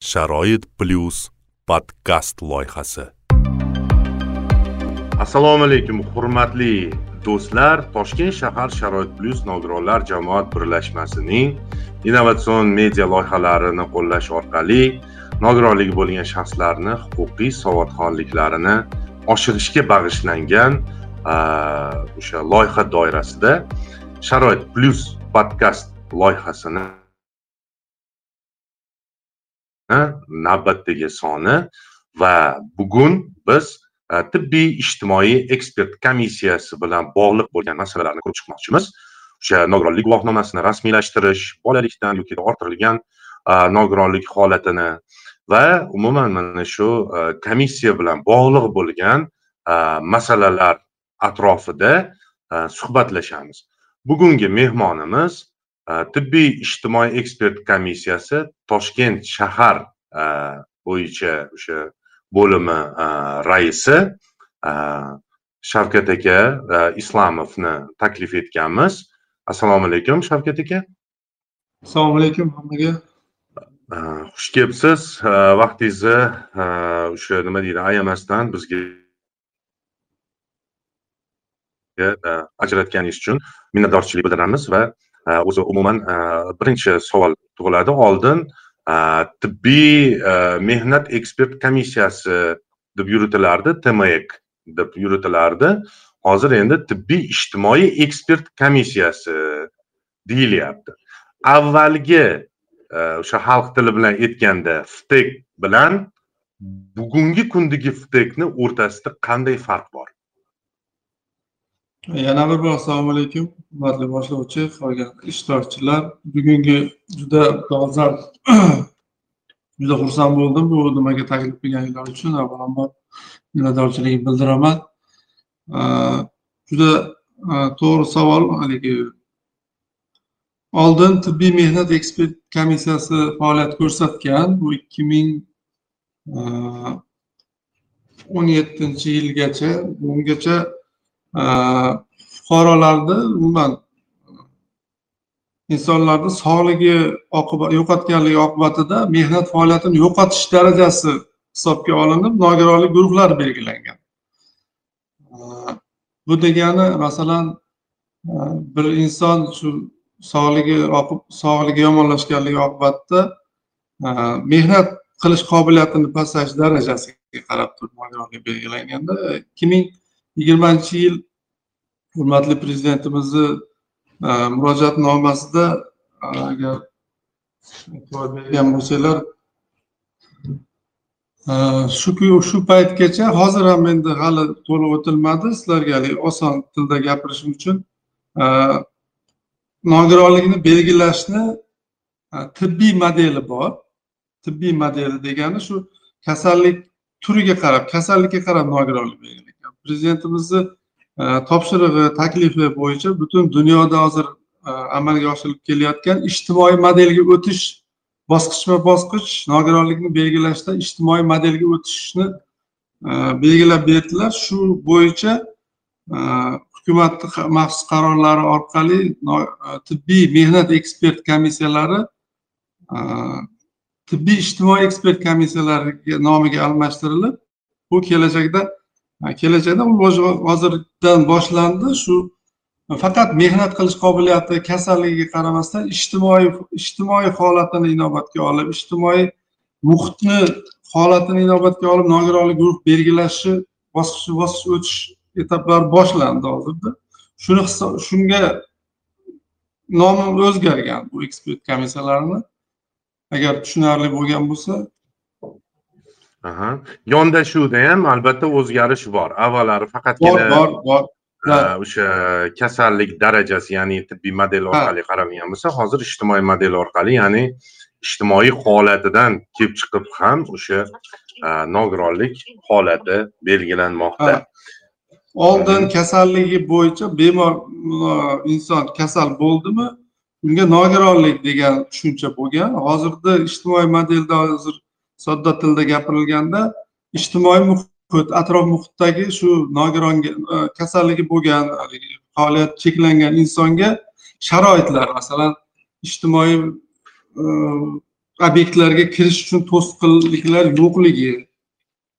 sharoit plyus podkast loyihasi. Assalomu alaykum hurmatli do'stlar. Toshkent shahar sharoit plyus nogironlar jamoat birlashmasining innovatsion media loyihalarini qo'llash orqali nogironligi bo'lgan shaxslarni huquqiy savodxonliklarini oshirishga bag'ishlangan o'sha loyiha doirasida sharoit plyus podkast loyihasini navbatdagi soni. Va bugun biz tibbiy ijtimoiy ekspert komissiyasi bilan bog'liq bo'lgan masalalarni ko'rib chiqmoqchimiz. O'sha nogironlik guvohnomasini rasmiylashtirish bolalikdan yoki orttirilgan nogironlik holatini va umuman mana shu komissiya bilan bog'liq bo'lgan masalalar atrofida suhbatlashamiz. Bugungi mehmonimiz tibbiy ijtimoiy ekspert komissiyasi toshkent shahar bo'yicha o'sha bo'limi raisi shavkat aka islamovni taklif etganmiz assalomu alaykum shavkat aka assalomu alaykum hammaga xush kelibsiz vaqtingizni o'sha nima deydi ayamasdan bizga ajratganingiz uchun minnatdorchilik bildiramiz va o'zi umuman birinchi savol tug'iladi oldin tibbiy mehnat ekspert komissiyasi deb yuritilardi tmek deb yuritilardi hozir endi tibbiy ijtimoiy ekspert komissiyasi deyilyapti avvalgi o'sha xalq tili bilan aytganda ftek bilan bugungi kundagi ftekni o'rtasida qanday farq bor yana bir bor assalomu alaykum. Hurmatli boshlovchi qolgan ishtirokchilar. Bugungi juda dolzarb juda xursand bo'ldim bu nimaga taklif qilganinglar uchun. Avvalambor minnatdorchiligimni bildiraman. Juda to'g'ri savol haligi. Oldin tibbiy mehnat ekspert komissiyasi faoliyat ko'rsatgan bu ikki ming o'n yettinchi yilgacha bungacha fuqarolarni umuman insonlarni sog'ligi oqibat yo'qotganligi oqibatida mehnat faoliyatini yo'qotish darajasi hisobga olinib nogironlik guruhlari belgilangan. Bu degani masalan e, bir inson shu sog'ligi sog'ligi yomonlashganligi oqibatida e, mehnat qilish qobiliyatini pasayish darajasiga qarab turib nogironlik belgilanganda ikki ming yigirmanchi yil hurmatli prezidentimizni e, murojaatnomasida e, agar e'tibor bergan bo'lsanglar e, shu shu paytgacha hozir ham endi hali to'liq o'tilmadi. Sizlarga haligi oson tilda gapirishim uchun nogironlikni belgilashni tibbiy modeli bor. Tibbiy modeli degani shu kasallik turiga qarab kasallikka qarab nogironlik belgilangan prezidentimizni e, topshirig'i taklifi bo'yicha butun dunyoda hozir e, amalga oshirilib kelayotgan ijtimoiy modelga o'tish bosqichma bosqich nogironlikni belgilashda ijtimoiy modelga o'tishni e, belgilab berdilar. Shu bo'yicha hukumatni maxsus qarorlari orqali tibbiy mehnat ekspert komissiyalari tibbiy ijtimoiy ekspert komissiyalari nomiga almashtirilib bu kelajakda kelajakda u hozirdan boshlandi. Shu faqat mehnat qilish qobiliyati kasalligiga qaramasdan ijtimoiy ijtimoiy holatini inobatga olib ijtimoiy muhitni holatini inobatga olib nogironlik guruh belgilashi bosqichma bosqich o'tish etaplari boshlandi hozirda. Shuni shunga nomi o'zgargan bu ekspert komissiyalarini agar tushunarli bo'lgan bo'lsa yondashuvda ham albatta o'zgarish bor. Avvallari faqatgina bor bor o'sha kasallik darajasi ya'ni tibbiy model orqali qaralgan bo'lsa hozir ijtimoiy model orqali ya'ni ijtimoiy holatidan kelib chiqib ham o'sha nogironlik holati belgilanmoqda. Oldin kasalligi bo'yicha bemor inson kasal bo'ldimi? Unga nogironlik degan tushuncha bo'lgan. Hozirda ijtimoiy modelda hozir sodda tilda gapirilganda ijtimoiy muhit atrof muhitdagi shu nogiron e, kasalligi bo'lgan faoliyat cheklangan insonga sharoitlar masalan ijtimoiy e, obyektlarga kirish uchun to'sqinliklar yo'qligi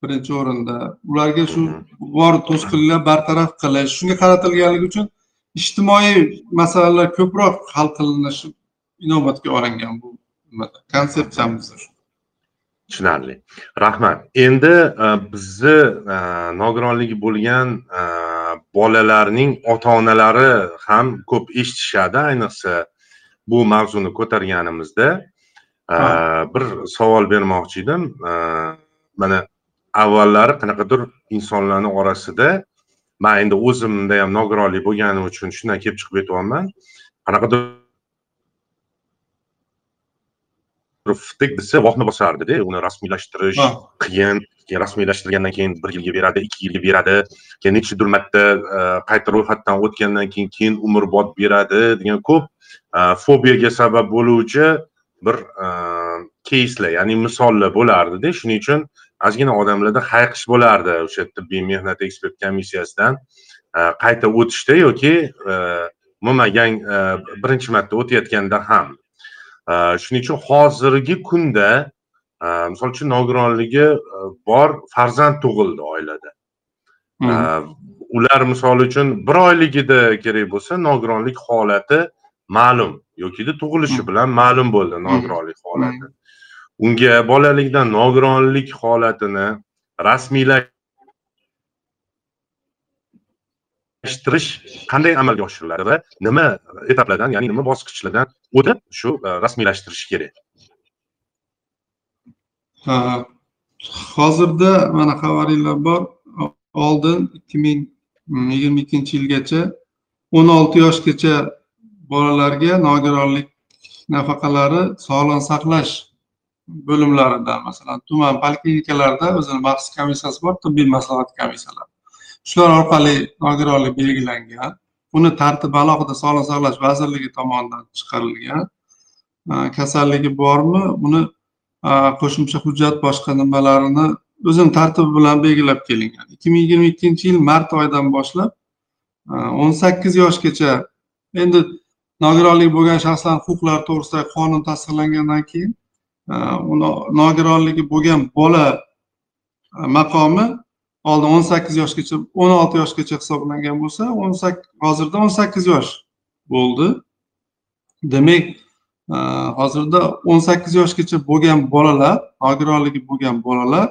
birinchi o'rinda. Ularga shu bor to'sqinliklar bartaraf qilish shunga qaratilganligi uchun ijtimoiy masalalar ko'proq hal qilinishi inobatga olingan bu. Konsepsiyamizda shu tushunarli. Rahmat. Endi e, bizni e, nogironligi bo'lgan e, bolalarning ota onalari ham ko'p eshitishadi ayniqsa bu mavzuni ko'targanimizda bir savol bermoqchi edim. Mana avvallari qanaqadir insonlarni orasida man endi o'zimda ham nogironlik bo'lgani uchun shundan kelib chiqib aytyapman qanaqadir ftik desa vohni bosardida uni rasmiylashtirish qiyin keyin rasmiylashtirgandan keyin bir yilga beradi ikki yilga beradi keyin nechadir marta qayta ro'yxatdan o'tgandan keyin keyin umrbod beradi degan ko'p fobiyaga sabab bo'luvchi bir keyslar ya'ni misollar bo'lardida shuning uchun ozgina odamlarda hayiqish bo'lardi o'sha tibbiy mehnat ekspert komissiyasidan qayta o'tishda yoki bo'lmagan birinchi marta o'tayotganda ham shuning uchun hozirgi kunda misol uchun nogironligi bor farzand tug'ildi oilada. Ular misol uchun bir oyligida kerak bo'lsa nogironlik holati ma'lum yokida tug'ilishi bilan ma'lum bo'ldi nogironlik holati. Unga bolalikdan nogironlik holatini rasmiylashtirish qanday amalga oshiriladi va nima etaplardan ya'ni nima bosqichlardan o'tib shu e, rasmiylashtirish kerak? Hozirda mana xabaringlar bor. Oldin ikki ming yigirma ikkinchi yilgacha o'n olti yoshgacha bolalarga nogironlik nafaqalari sog'liqni saqlash bo'limlarida masalan tuman poliklinikalarda o'zini maxsus komissiyasi bor tibbiy maslahat komissiyalari. Shular orqali nogironlik belgilangan buni tartibi alohida sog'liqni saqlash vazirligi tomonidan chiqarilgan e, kasalligi bormi? Buni e, qo'shimcha hujjat boshqa nimalarini o'zini tartibi bilan belgilab kelingan. ikki ming yigirma ikkinchi yil mart oyidan boshlab e, o'n sakkiz yoshgacha endi nogironlik bo'lgan shaxslarni huquqlari to'g'risidagi qonun tasdiqlangandan keyin nogironligi bo'lgan bola maqomi oldin o'n sakkiz yoshgacha o'n olti yoshgacha hisoblangan bo'lsa o'n hozirda o'n sakkiz yosh bo'ldi demak hozirda o'n sakkiz yoshgacha bo'lgan bolalar nogironligi bo'lgan bolalar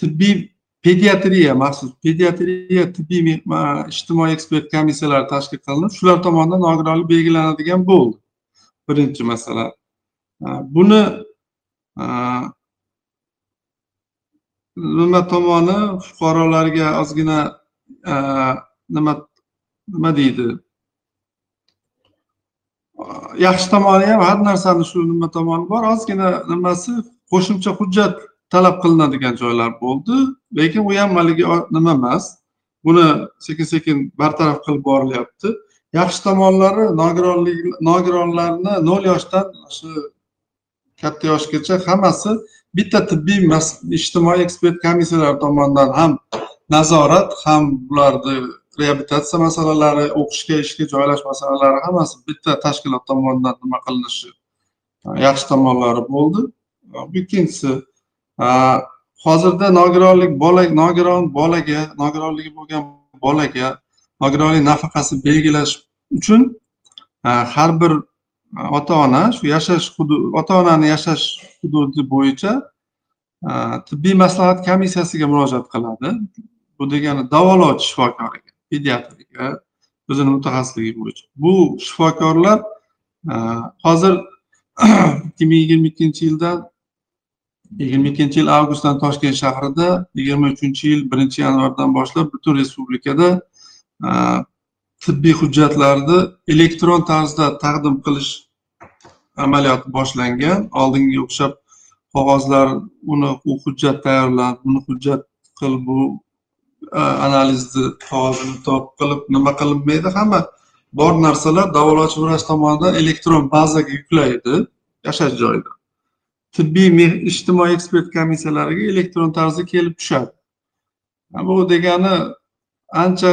tibbiy pediatriya maxsus pediatriya tibbiy ijtimoiy ekspert komissiyalari tashkil qilinib shular tomonidan nogironlik belgilanadigan bo'ldi. Birinchi masala. Buni nima tomoni fuqarolarga ozgina e, nima nima deydi? Yaxshi tomoni ham har narsani shu nima tomoni bor. Ozgina nimasi? Qo'shimcha hujjat talab qilinadigan joylar bo'ldi lekin u ham haligi nima emas. Buni sekin sekin bartaraf qilib borilyapti. Yaxshi tomonlari nogironlik nogironlarni nol yoshdan shu katta yoshgacha hammasi bitta tibbiy ijtimoiy ekspert komissiyalar tomonidan ham nazorat ham bularni reabilitatsiya masalalari o'qishga ishga joylash masalalari hammasi bitta tashkilot tomonidan nima qilinishi e, yaxshi tomonlari bo'ldi. Ikkinchisi e, hozirda nogironlik bola nogiron bolaga nogironligi bo'lgan bolaga nogironlik nafaqasi belgilash uchun e, har bir ota ona shu yashash hudud ota onani yashash hududi bo'yicha e, tibbiy maslahat komissiyasiga murojaat qiladi. Bu degani davolovchi shifokoriga pediatriga o'zini mutaxassisligi bo'yicha. Bu shifokorlar e, hozir ikki ming yigirma ikkinchi yildan yigirma ikkinchi yil avgustdan toshkent shahrida yigirma uchinchi yil birinchi yanvardan boshlab butun respublikada e, tibbiy hujjatlarni elektron tarzda taqdim qilish amaliyoti boshlangan. Oldingi o'xshab qog'ozlar uni u hujjat tayyorlab buni hujjat qil bu analizni qog'ozini top qilib nima qilinmaydi? Hamma bor narsalar davolovchi vrach tomonidan elektron bazaga yuklaydi yashash joyida. Tibbiy ijtimoiy ekspert komissiyalariga elektron tarzda kelib tushadi. Bu degani ancha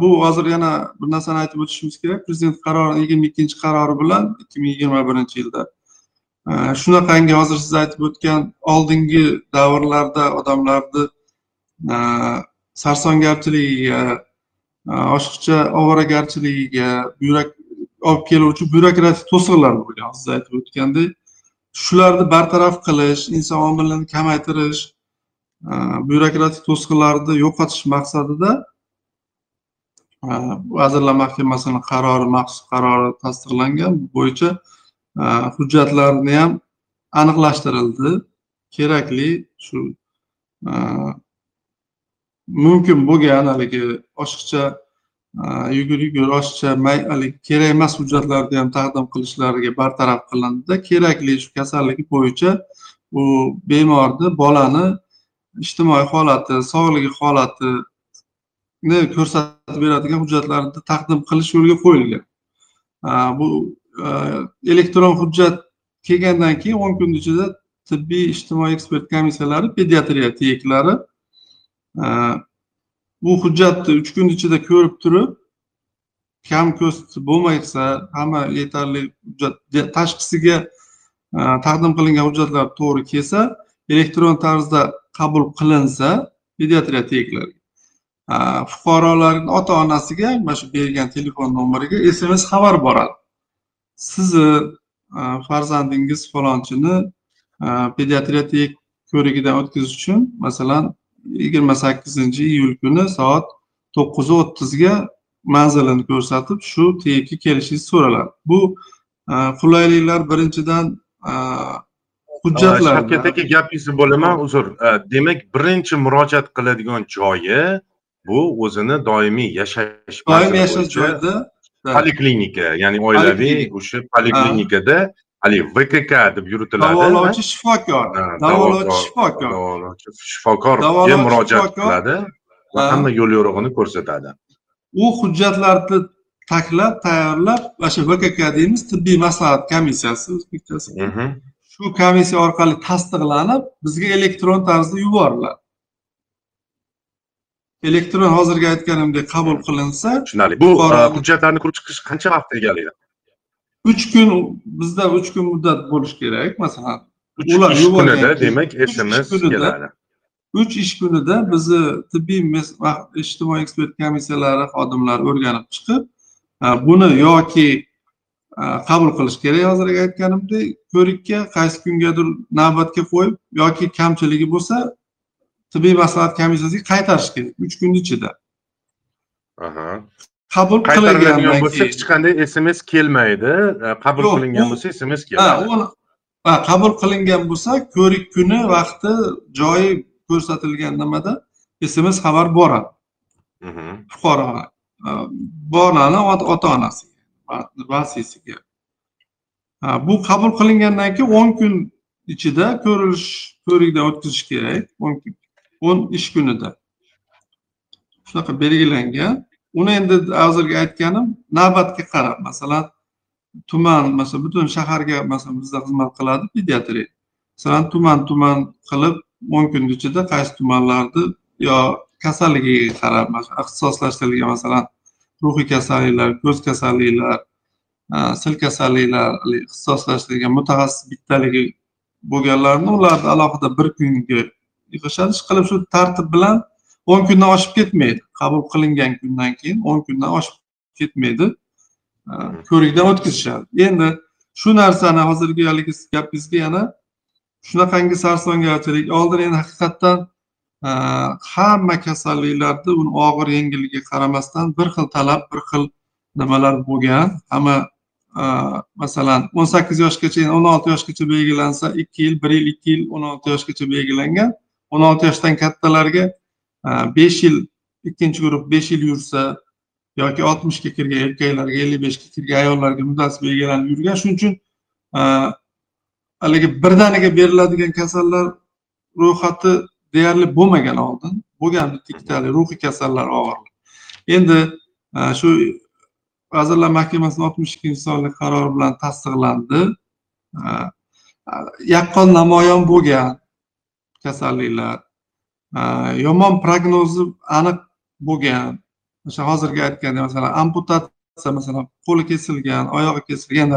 bu hozir yana bir narsani aytib o'tishimiz kerak. Prezident qarori yigirma ikkinchi qarori bilan ikki ming yigirma birinchi yilda. Shunaqangi hozir siz aytib o'tgan oldingi davrlarda odamlarni sarsongarchiligiga oshiqcha ovoragarchiligiga buyrak olib keluvchi byurokratik to'siqlar bo'lgan siz aytib o'tgandek shularni bartaraf qilish inson omilini kamaytirish byurokratik to'siqlarni yo'qotish maqsadida vazirlar mahkamasini qarori maxsus qarori tasdiqlangan bo'yicha e, hujjatlarni ham aniqlashtirildi. Kerakli shu e, mumkin bo'lgan haligi oshiqcha e, yugur yugur oshiqcha haligi kerak emas hujjatlarni ham taqdim qilishlariga bartaraf qilindida kerakli shu kasallik bo'yicha u bemorni bolani ijtimoiy holati sog'ligi holatini ko'rsatib beradigan hujjatlarni taqdim qilish yo'lga qo'yilgan. Bu elektron hujjat kelgandan keyin o'n kun ichida tibbiy ijtimoiy ekspert komissiyalari pediatriya teklari bu hujjatni uch kun ichida ko'rib turib kam ko'z bo'lmasa hamma yetarli hujjat tashqisiga taqdim qilingan hujjatlar to'g'ri kelsa elektron tarzda qabul qilinsa pediatriya teklari fuqarolarni ota onasiga mana shu berilgan telefon nomeriga sms xabar boradi. Sizni farzandingiz falonchini pediatriya ko'rigidan o'tkazish uchun masalan yigirma sakkizinchi iyul kuni soat to'qqiz o'ttizga manzilini ko'rsatib shu teyikka kelishingiz so'raladi. Bu qulayliklar birinchidan hujjatlar shavkat aka gapingizni bo'laman uzr. Demak birinchi murojaat qiladigan joyi bu o'zini doimiy yashash doimiy yashash joyida poliklinika ya'ni oilaviy o'sha poliklinikada haligi vkk deb yuritiladi. Davolovchi shifokor. Davolovchi shifokor. davolovchi shifokorga murojaat qiladi va hamma yo'l yo'rig'ini ko'rsatadi. U hujjatlarni taklab tayyorlab shu vkk deymiz tibbiy maslahat komissiyasi o'zbekchasi shu komissiya orqali tasdiqlanib bizga elektron tarzda yuboriladi elektron hozirgi aytganimdek qabul qilinsa tushunarli. Bu hujjatlarni ko'rib chiqish qancha vaqt egallaydi uch kun bizda uch kun muddat bo'lishi kerak. Masalan ular kunida demak sms keladi. Uch ish kunida bizni tibbiy ijtimoiy ekspert komissiyalari xodimlari o'rganib chiqib buni yoki qabul qilish kerak hozirgi aytganimdek ko'rikka qaysi kungadir navbatga qo'yib yoki kamchiligi bo'lsa tibbiy maslahat komissiyasiga qaytarish kerak uch kun ichida qabul qaytariladigan bo'lsa hech qanday sms kelmaydi qabul qilingan bo'lsa sms keladi qabul qilingan bo'lsa ko'rik kuni vaqti joyi ko'rsatilgan nimada sms xabar boradi fuqaroga bolani ota onasiga vasiysiga bu qabul qilingandan keyin o'n kun ichida ko'rilish ko'rikdan o'tkazish kerak. O'n kun o'n ish kunida. Shunaqa belgilangan. Uni endi hozirgi aytganim navbatga qarab masalan tuman masalan butun shaharga masalan bizda xizmat qiladi pediatriya masalan tuman tuman qilib o'n kun ichida qaysi tumanlarni yo kasalligiga qarab ixtisoslashtirilgan masalan ruhiy kasalliklar ko'z kasalliklar sil kasalliklar ixtisoslashtirilgan mutaxassis bittaligi bo'lganlarni ularni alohida bir kunga yig'ishadi. Ishqilib shu tartib bilan o'n kundan oshib ketmaydi. Qabul qilingan kundan keyin o'n kundan oshib ketmaydi. Ko'rikdan o'tkazishadi. Endi shu narsani hozirgi haligi gapingizga yana shunaqangi sarsongarchilik oldin endi haqiqatdan hamma kasalliklarni uni og'ir yengilligiga qaramasdan bir xil talab bir xil nimalar bo'lgan. Hamma masalan o'n sakkiz yoshgacha o'n olti yoshgacha belgilansa ikki yil bir yil ikki yil o'n olti yoshgacha belgilangan o'n olti yoshdan kattalarga e, besh yil ikkinchi guruh besh yil yursa yoki oltmishga kirgan erkaklarga ellik beshga kirgan ayollarga muddasi belgilanib yurgan. Shuning uchun e, haligi birdaniga beriladigan kasallar ro'yxati deyarli bo'lmagan oldin. Bo'lgan bitta ikkitali ruhiy kasallar og'ir endi e, shu vazirlar mahkamasini oltmish ikkinchi sonli qarori bilan tasdiqlandi. Yaqqol namoyon bo'lgan kasalliklar yomon prognozi aniq bo'lgan. O'sha hozirgi aytgandek masalan amputatsiya masalan qo'li kesilgan oyog'i kesilgan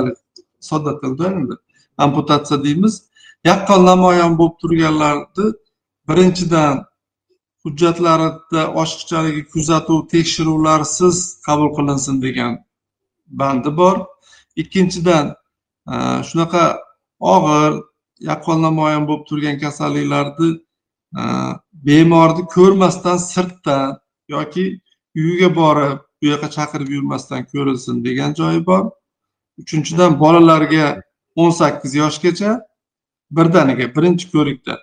sodda tilda endi. Amputatsiya deymiz. Yaqqol namoyon bo'lib turganlarni birinchidan hujjatlarida oshiqchaligi kuzatuv tekshiruvlarsiz qabul qilinsin degan bandi bor. Ikkinchidan shunaqa og'ir yaqqol namoyon bo'lib turgan kasalliklarni e, bemorni ko'rmasdan sirtdan yoki uyiga borib bu yoqqa chaqirib yurmasdan ko'rilsin degan joyi bor. Uchinchidan bolalarga o'n sakkiz yoshgacha birdaniga birinchi ko'rikda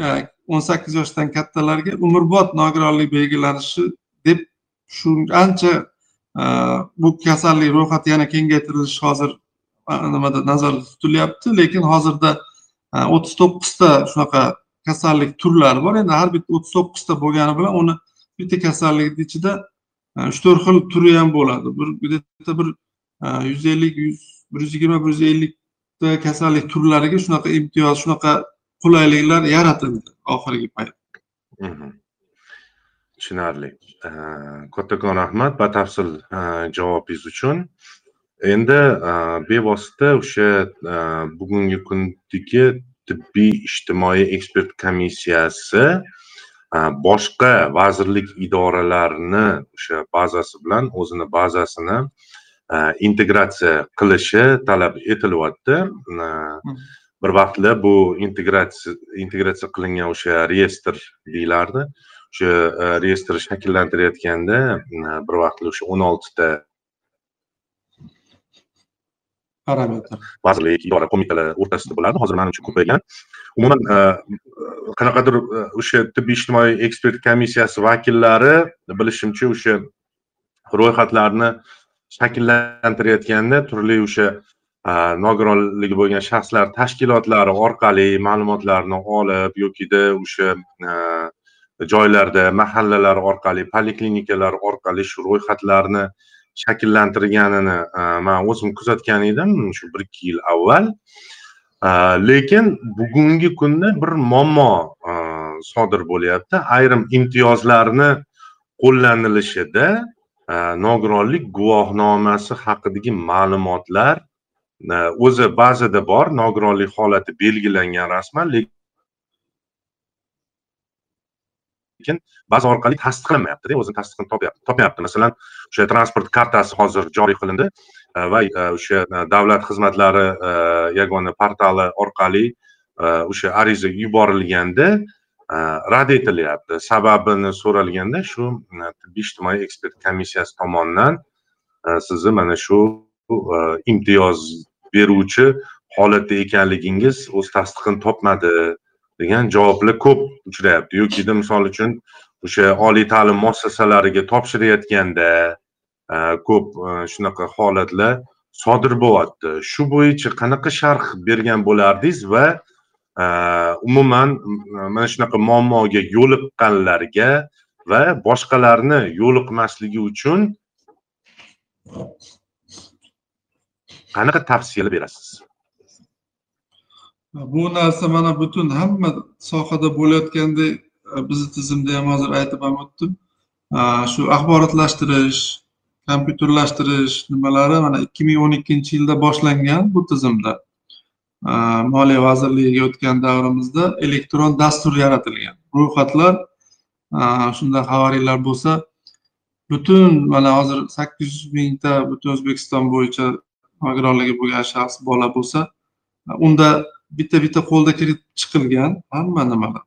e, o'n sakkiz yoshdan kattalarga umrbod nogironlik belgilanishi deb shu ancha e, bu kasallik ro'yxati yana kengaytirilishi hozir nimada nazarda tutilyapti lekin hozirda e, o'ttiz to'qqizta shunaqa kasallik turlari bor. Endi har bitta o'ttiz to'qqizta bo'lgani bilan uni bitta kasallikni ichida e, uch to'rt xil turi ham bo'ladi. Bir bitta bir e, yuz ellik yuz bir yuz yigirma bir yuz ellikta kasallik turlariga shunaqa imtiyoz shunaqa qulayliklar yaratildi oxirgi payt. Tushunarli. Kattakon rahmat batafsil javobingiz uchun endi e, bevosita o'sha e, bugungi kundagi tibbiy ijtimoiy ekspert komissiyasi e, boshqa vazirlik idoralarini o'sha bazasi bilan o'zini bazasini integratsiya qilishi talab etilyapti. Bir vaqtlar bu integratsiya integratsiya qilingan o'sha reyestr deyilardi o'sha reyestr shakllantirayotganda bir vaqtlar o'sha o'n oltita parametr vazirlik idora qo'mitalar o'rtasida bo'lardi hozir manimcha ko'paygan umuman qanaqadir o'sha tibbiy ijtimoiy ekspert komissiyasi vakillari bilishimcha o'sha ro'yxatlarni shakllantirayotganda turli o'sha nogironligi bo'lgan shaxslar tashkilotlari orqali ma'lumotlarni olib yokida o'sha joylarda mahallalar orqali poliklinikalar orqali shu ro'yxatlarni shakllantirganini e, man o'zim kuzatgan edim shu bir ikki yil avval. E, lekin bugungi kunda bir muammo e, sodir bo'lyapti. Ayrim imtiyozlarni qo'llanilishida nogironlik guvohnomasi haqidagi ma'lumotlar o'zi ba'zida bor. Nogironlik holati belgilangan rasman lekin baza orqali tasdiqlanmayaptida o'zini tasdig'ini topmayapti masalan o'sha transport kartasi hozir joriy qilindi e, va e, o'sha e, davlat xizmatlari yagona portali orqali o'sha ariza yuborilganda rad etilyapti. Sababini so'ralganda shu tibbiy ijtimoiy ekspert komissiyasi tomonidan sizni mana shu imtiyoz beruvchi holatda ekanligingiz o'z tasdig'ini topmadi. Degan javoblar ko'p uchrayapti. Yokida misol uchun o'sha oliy ta'lim muassasalariga topshirayotganda e, ko'p e, shunaqa holatlar sodir bo'lyapti. Shu bo'yicha qanaqa sharh bergan bo'lardingiz va e, umuman mana shunaqa muammoga yo'liqqanlarga va boshqalarni yo'liqmasligi uchun qanaqa tavsiyalar berasiz? Bu narsa mana butun hamma sohada bo'layotgandek bizni tizimda ham hozir aytib ham o'tdim. Shu axborotlashtirish kompyuterlashtirish nimalari mana ikki ming o'n ikkinchi yilda boshlangan bu tizimda. Moliya vazirligiga o'tgan davrimizda elektron dastur yaratilgan. Ro'yxatlar shunda xabaringlar bo'lsa butun mana hozir sakkiz yuz mingta butun o'zbekiston bo'yicha nogironligi bo'lgan shaxs bola bo'lsa unda bitta bitta qo'lda kirib chiqilgan hamma nimalar.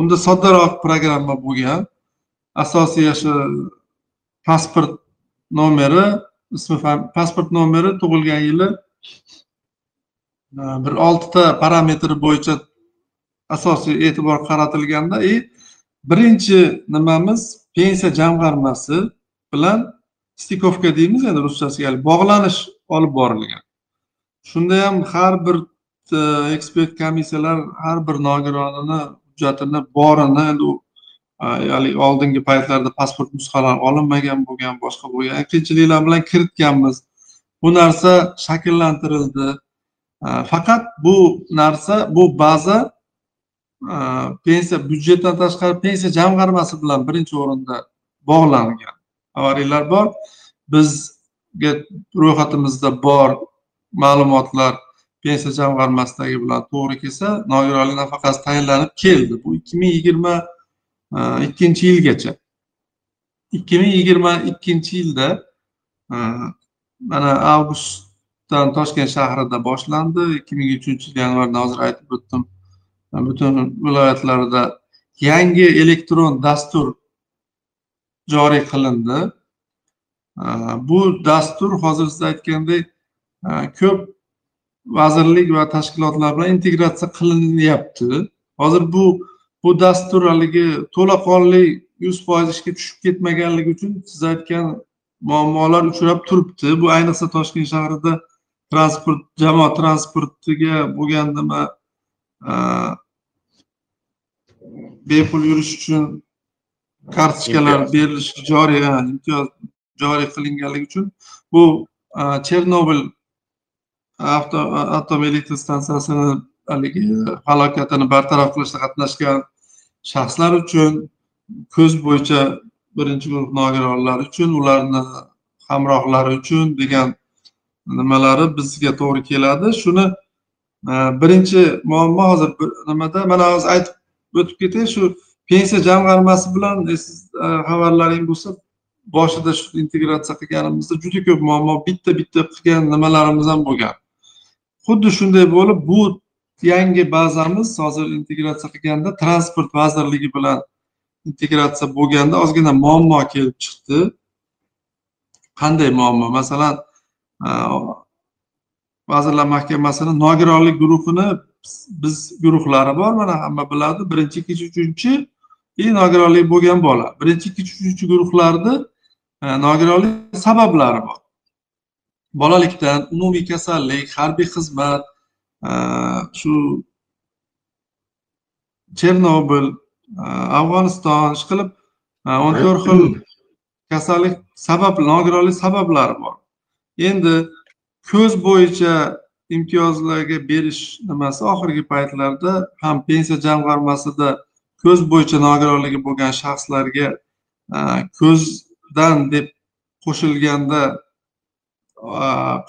Unda soddaroq programma bo'lgan asosiy shu pasport nomeri ismi pasport nomeri tug'ilgan yili bir oltita parametri bo'yicha asosiy e'tibor qaratilganda и birinchi nimamiz pensiya jamg'armasi bilan stikovka deymiz endi ruschasiga bog'lanish olib borilgan. Shunda ham har bir ekspert komissiyalar har bir nogironini hujjatini borini endi haligi oldingi paytlarda pasport nusxalari olinmagan bo'lgan boshqa bo'lgan. Qiyinchiliklar bilan kiritganmiz. Bu narsa shakllantirildi. Faqat bu narsa bu baza pensiya byudjetdan tashqari pensiya jamg'armasi bilan birinchi o'rinda bog'langan. Xabaringlar bor. Bizga ro'yxatimizda bor ma'lumotlar pensiya jamg'armasidagi bilan to'g'ri kelsa nogironlik nafaqasi tayinlanib keldi. Bu ikki ming yigirma e, ikkinchi yilgacha. ikki ming yigirma ikkinchi yilda e, mana avgustdan toshkent shahrida boshlandi. ikki ming uchinchi yil yanvarda hozir aytib o'tdim. E, butun viloyatlarda yangi elektron dastur joriy qilindi. E, bu dastur hozir siz aytgandek ko'p vazirlik va tashkilotlar bilan integratsiya qilinyapti. Hozir bu bu dastur haligi to'laqonli yuz foiz ishga tushib ketmaganligi uchun siz aytgan muammolar uchrab turibdi. Bu ayniqsa toshkent shahrida transport jamoat transportiga bo'lgan nima bepul yurish uchun kartochkalar berilishi joriy imtiyoz joriy qilinganligi uchun bu chernobil atom elektr stansiyasini haligi halokatini bartaraf qilishda qatnashgan shaxslar uchun ko'z bo'yicha birinchi guruh nogironlar uchun ularni hamrohlari uchun degan nimalari bizga to'g'ri keladi. Shuni e, birinchi muammo hozir nimada? Mana hozir aytib o'tib ketay shu pensiya jamg'armasi bilan e, xabarlaring bo'lsa boshida shu integratsiya qilganimizda juda ko'p muammo bitta bitta qilgan nimalarimiz ham bo'lgan. Xuddi shunday bo'lib bu yangi bazamiz hozir integratsiya qilganda transport vazirligi bilan integratsiya bo'lganda ozgina muammo kelib chiqdi. Qanday muammo? Masalan vazirlar mahkamasini nogironlik guruhini biz guruhlari bor mana hamma biladi. Birinchi ikkinchi uchinchi и nogironlik bo'lgan bola. Birinchi ikkinchi uchinchi guruhlarni e, nogironlik sabablari bor. Bolalikdan umumiy kasallik harbiy xizmat e, shu chernobil e, afg'oniston ishqilib e, o'n to'rt xil kasallik sabab nogironlik sabablari bor. Endi ko'z bo'yicha imtiyozlarga berish nimasi? Oxirgi paytlarda ham pensiya jamg'armasida ko'z bo'yicha nogironligi bo'lgan shaxslarga ko'zdan deb qo'shilganda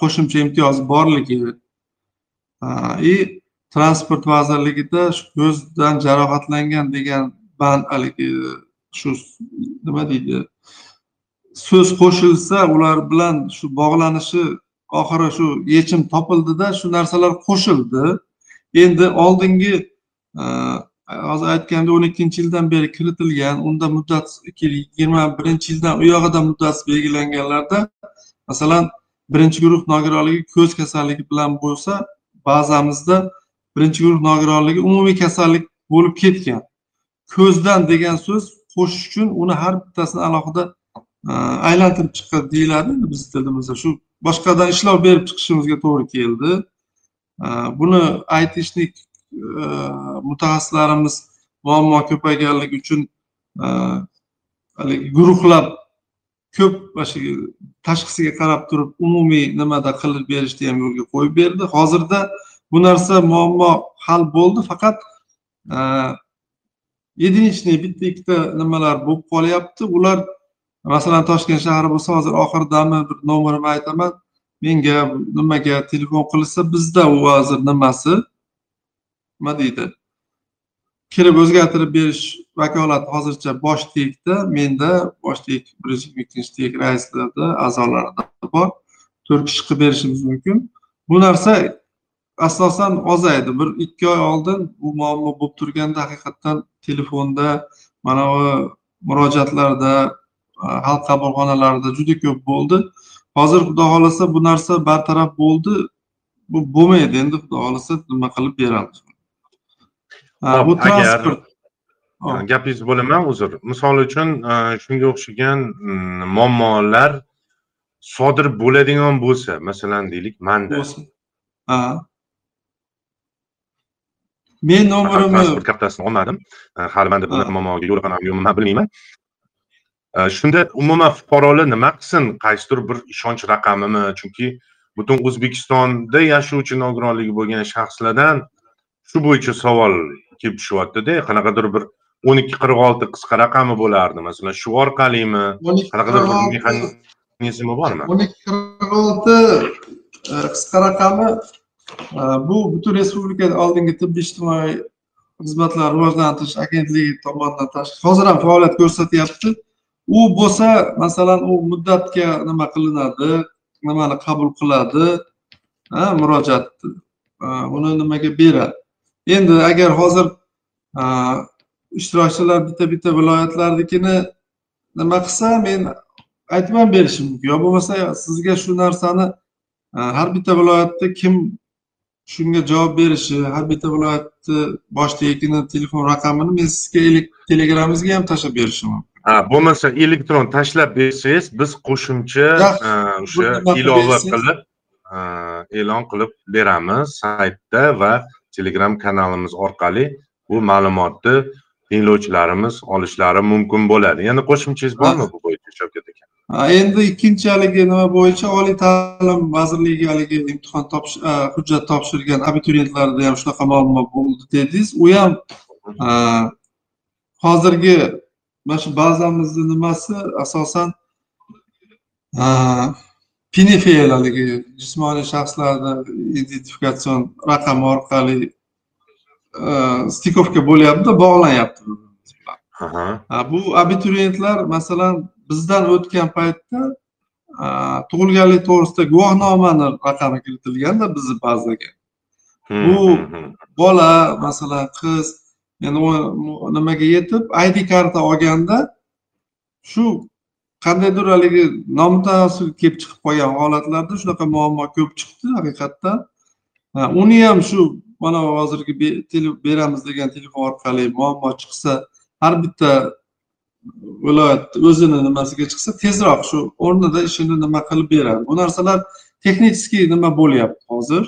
qo'shimcha imtiyoz borligi. И transport vazirligida ko'zdan jarohatlangan degan band haligi shu nima deydi so'z qo'shilsa ular bilan shu bog'lanishi oxiri shu yechim topildida shu narsalar qo'shildi. Endi oldingi hozir aytganda o'n ikkinchi yildan beri kiritilgan unda muddat ikki ming yigirma birinchi yildan u yog'ida muddati belgilanganlarda masalan birinchi guruh nogironligi ko'z kasalligi bilan bo'lsa bazamizda birinchi guruh nogironligi umumiy kasallik bo'lib ketgan. Ko'zdan degan so'z qo'shish uchun uni har bittasini alohida e, aylantirib chiqadi deyiladi. Bizni tilimizda shu boshqadan ishlov berib chiqishimizga to'g'ri keldi. E, buni aytishlik e, mutaxassislarimiz muammo ko'payganligi uchun haligi guruhlab ko'p mana shu tashxisiga qarab turib umumiy nimada qilib berishni ham yo'lga qo'yib berdi. Hozirda bu narsa muammo hal bo'ldi faqat e, единичный bitta ikkita nimalar bo'lib qolyapti. Ular masalan toshkent shahri bo'lsa hozir oxiridami bir nomerimni aytaman. Menga nimaga telefon qilsa bizda u hozir nimasi? Nima deydi? Kirib o'zgartirib berish vakolati hozircha bosh tekda menda bosh tek birinchi ikkinchi tek raislarda a'zolarida bor. To'rt kishi qilib berishimiz mumkin. Bu narsa asosan ozaydi. Bir ikki oy oldin bu muammo bo'lib turganda haqiqatdan telefonda mana bu murojaatlarda e, xalq qabulxonalarida juda ko'p bo'ldi. Hozir xudo xohlasa bu narsa bartaraf bo'ldi. Bu bo'lmaydi. Endi xudo xohlasa nima qilib beramiz? Bu transport gapingizni bo'laman uzr misol uchun shunga o'xshagan mm, muammolar sodir bo'ladigan bo'lsa masalan deylik manda men nomerimni transport kartasini olmadim hali manda bunaqa muammoga yo'liqaman yo'qmi man bilmayman shunda umuman fuqarolar nima qilsin qaysidir bir ishonch raqamimi chunki butun o'zbekistonda yashovchi nogironligi bo'lgan shaxslardan shu bo'yicha savol kelib tushyaptida qanaqadir bir o'n ikki qirq olti qisqa raqami bo'lardi. Masalan shu orqalimi? qanaqadir bir mexanizmi bormi? o'n ikki qirq olti e, qisqa raqami bu butun respublika oldingi tibbiy ijtimoiy xizmatlar rivojlantirish agentligi tomonidan hozir ham faoliyat ko'rsatyapti. U bo'lsa masalan u muddatga nima qilinadi? Nimani qabul qiladi? Murojaatni uni nimaga beradi endi agar hozir ishtirokchilar bitta bitta viloyatlarnikini nima qilsa men aytib ham berishim mumkin. Yo bo'lmasa sizga shu narsani har bitta viloyatda kim shunga javob berishi har bitta viloyatni boshligini telefon raqamini men sizga telegramingizga ham tashlab berishim mumkin. Ha bo'lmasa elektron tashlab bersangiz biz qo'shimcha o'sha ilova qilib e'lon qilib beramiz saytda va telegram kanalimiz orqali bu ma'lumotni tinglovchilarimiz olishlari mumkin bo'ladi. Yana qo'shimchangiz bormi bu bo'yicha shavkat aka? Endi ikkinchi haligi nima bo'yicha? Oliy ta'lim vazirligi haligi imtihon hujjat topshirgan abituriyentlarda ham shunaqa muammo bo'ldi dedingiz. U ham hozirgi mana shu bazamizni nimasi? Asosan pinfel haligi jismoniy shaxslarni identifikatsion raqami orqali stikovka bo'lyapti bog'lanyapti. Bu abituriyentlar masalan bizdan o'tgan paytda tug'ilganlik to'g'risida guvohnomani raqami kiritilganda bizni bazaga bu bola masalan qiz endi nimaga yetib id karta olganda shu qandaydir haligi nomutanosib kelib chiqib qolgan holatlarda shunaqa muammo ko'p chiqdi haqiqatdan. Uni ham shu mana hozirgi beramiz degan telefon orqali muammo chiqsa har bitta viloyat o'zini nimasiga chiqsa tezroq shu o'rnida ishini nima qilib beradi. Bu narsalar texnicheskiy nima bo'lyapti hozir?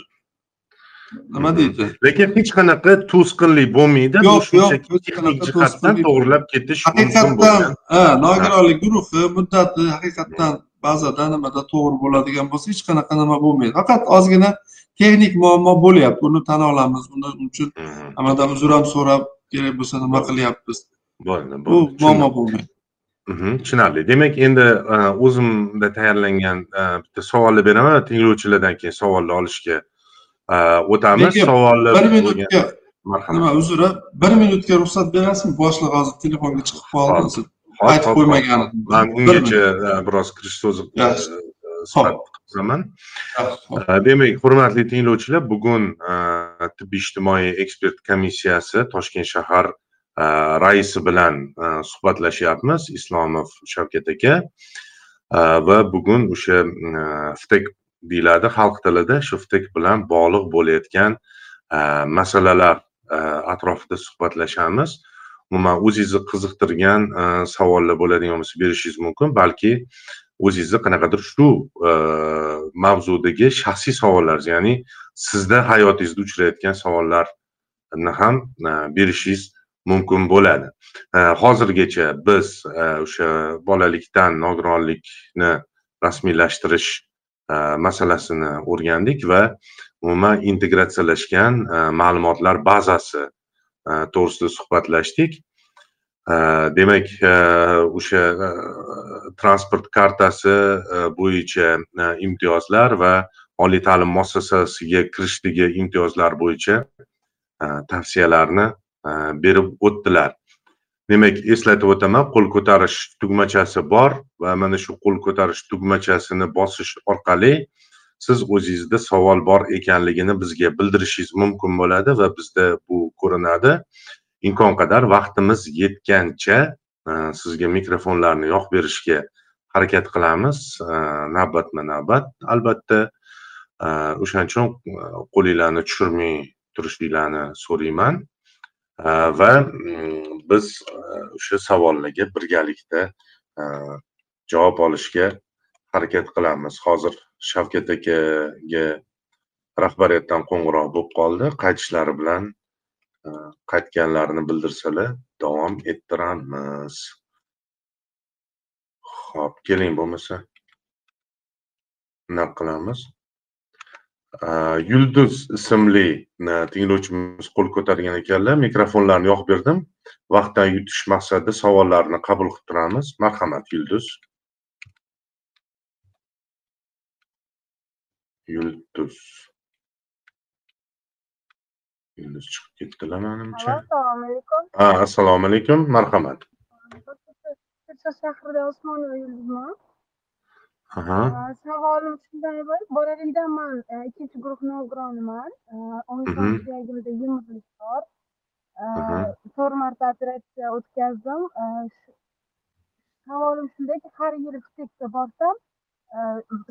Nima deydi? Lekin hech qanaqa to'sqinlik bo'lmaydi. Yo'q yo'q texnik jihatdan to'g'irlab ketish haqiqatdan ha nogironlik guruhi muddati haqiqatdan ba'zida nimada to'g'ri bo'ladigan bo'lsa hech qanaqa nima bo'lmaydi. Faqat ozgina texnik muammo bo'lyapti. Uni tan olamiz. Uni uchun nimadan uzr ham so'rab kerak bo'lsa nima qilyapmiz? Bo'ldi bu muammo bo'lmaydi. Tushunarli. Demak endi o'zimda tayyorlangan bitta savolni beraman tinglovchilardan keyin savolni olishga o'tamiz savolni bir minutga nima uzr bir minutga ruxsat berasizmi boshliq hozir telefonga chiqib qoldi aytib qo'ymagan man ungacha biroz kirish so'zi qilaman demak hurmatli tinglovchilar bugun tibbiy ijtimoiy ekspert komissiyasi toshkent shahar raisi bilan suhbatlashyapmiz islomov shavkat aka. Va bugun o'sha ftek deyiladi. Xalq tilida shuftek bilan bog'liq bo'layotgan e, masalalar e, atrofida suhbatlashamiz. Umuman o'zingizni qiziqtirgan e, savollar bo'ladigan bo'lsa berishingiz mumkin balki o'zingizni qanaqadir shu mavzudagi shaxsiy savollaringiz ya'ni sizda hayotingizda uchrayotgan savollarni ham berishingiz mumkin bo'ladi. Hozirgacha biz o'sha bolalikdan nogironlikni rasmiylashtirish E, masalasini o'rgandik va umuman integratsiyalashgan e, ma'lumotlar bazasi e, to'g'risida suhbatlashdik. Demak o'sha transport kartasi bo'yicha imtiyozlar va oliy ta'lim muassasasiga kirishdagi imtiyozlar bo'yicha tavsiyalarni berib o'tdilar. Demak eslatib o'taman qo'l ko'tarish tugmachasi bor va mana shu qo'l ko'tarish tugmachasini bosish orqali siz o'zingizda savol bor ekanligini bizga bildirishingiz mumkin bo'ladi va bizda bu ko'rinadi. Imkon qadar vaqtimiz yetgancha e, sizga mikrofonlarni yoqib berishga harakat qilamiz. E, navbatma navbat. Albatta e, o'shaning uchun qo'linglarni tushirmay turishinglarni so'rayman. Э, va biz э, o'sha savollarga birgalikda э, javob olishga harakat qilamiz. Hozir shavkat akaga rahbariyatdan qo'ng'iroq bo'lib qoldi. Qaytishlari bilan e, qaytganlarini bildirsalar davom ettiramiz. Ho'p keling bo'lmasa bunaqa qilamiz? Yulduz ismli tinglovchimiz qo'l ko'targan ekanlar mikrofonlarni yoqib berdim. Vaqtdan yutish maqsadida savollarni qabul qilib turamiz. Marhamat yulduz. Yulduz. Yulduz chiqib ketdilar manimcha. Alo, assalomu alaykum. ha assalomu alaykum marhamat. Shahrida Usmonova Yulduzman. Savolim shunday bo'lib, man ikkinchi guruh nogironiman. Uh, O'n Mhm. sakkiz yagimda yumurlik bor. To'rt marta operatsiya o'tkazdim. Savolim shundayki, har yili ftekka borsam,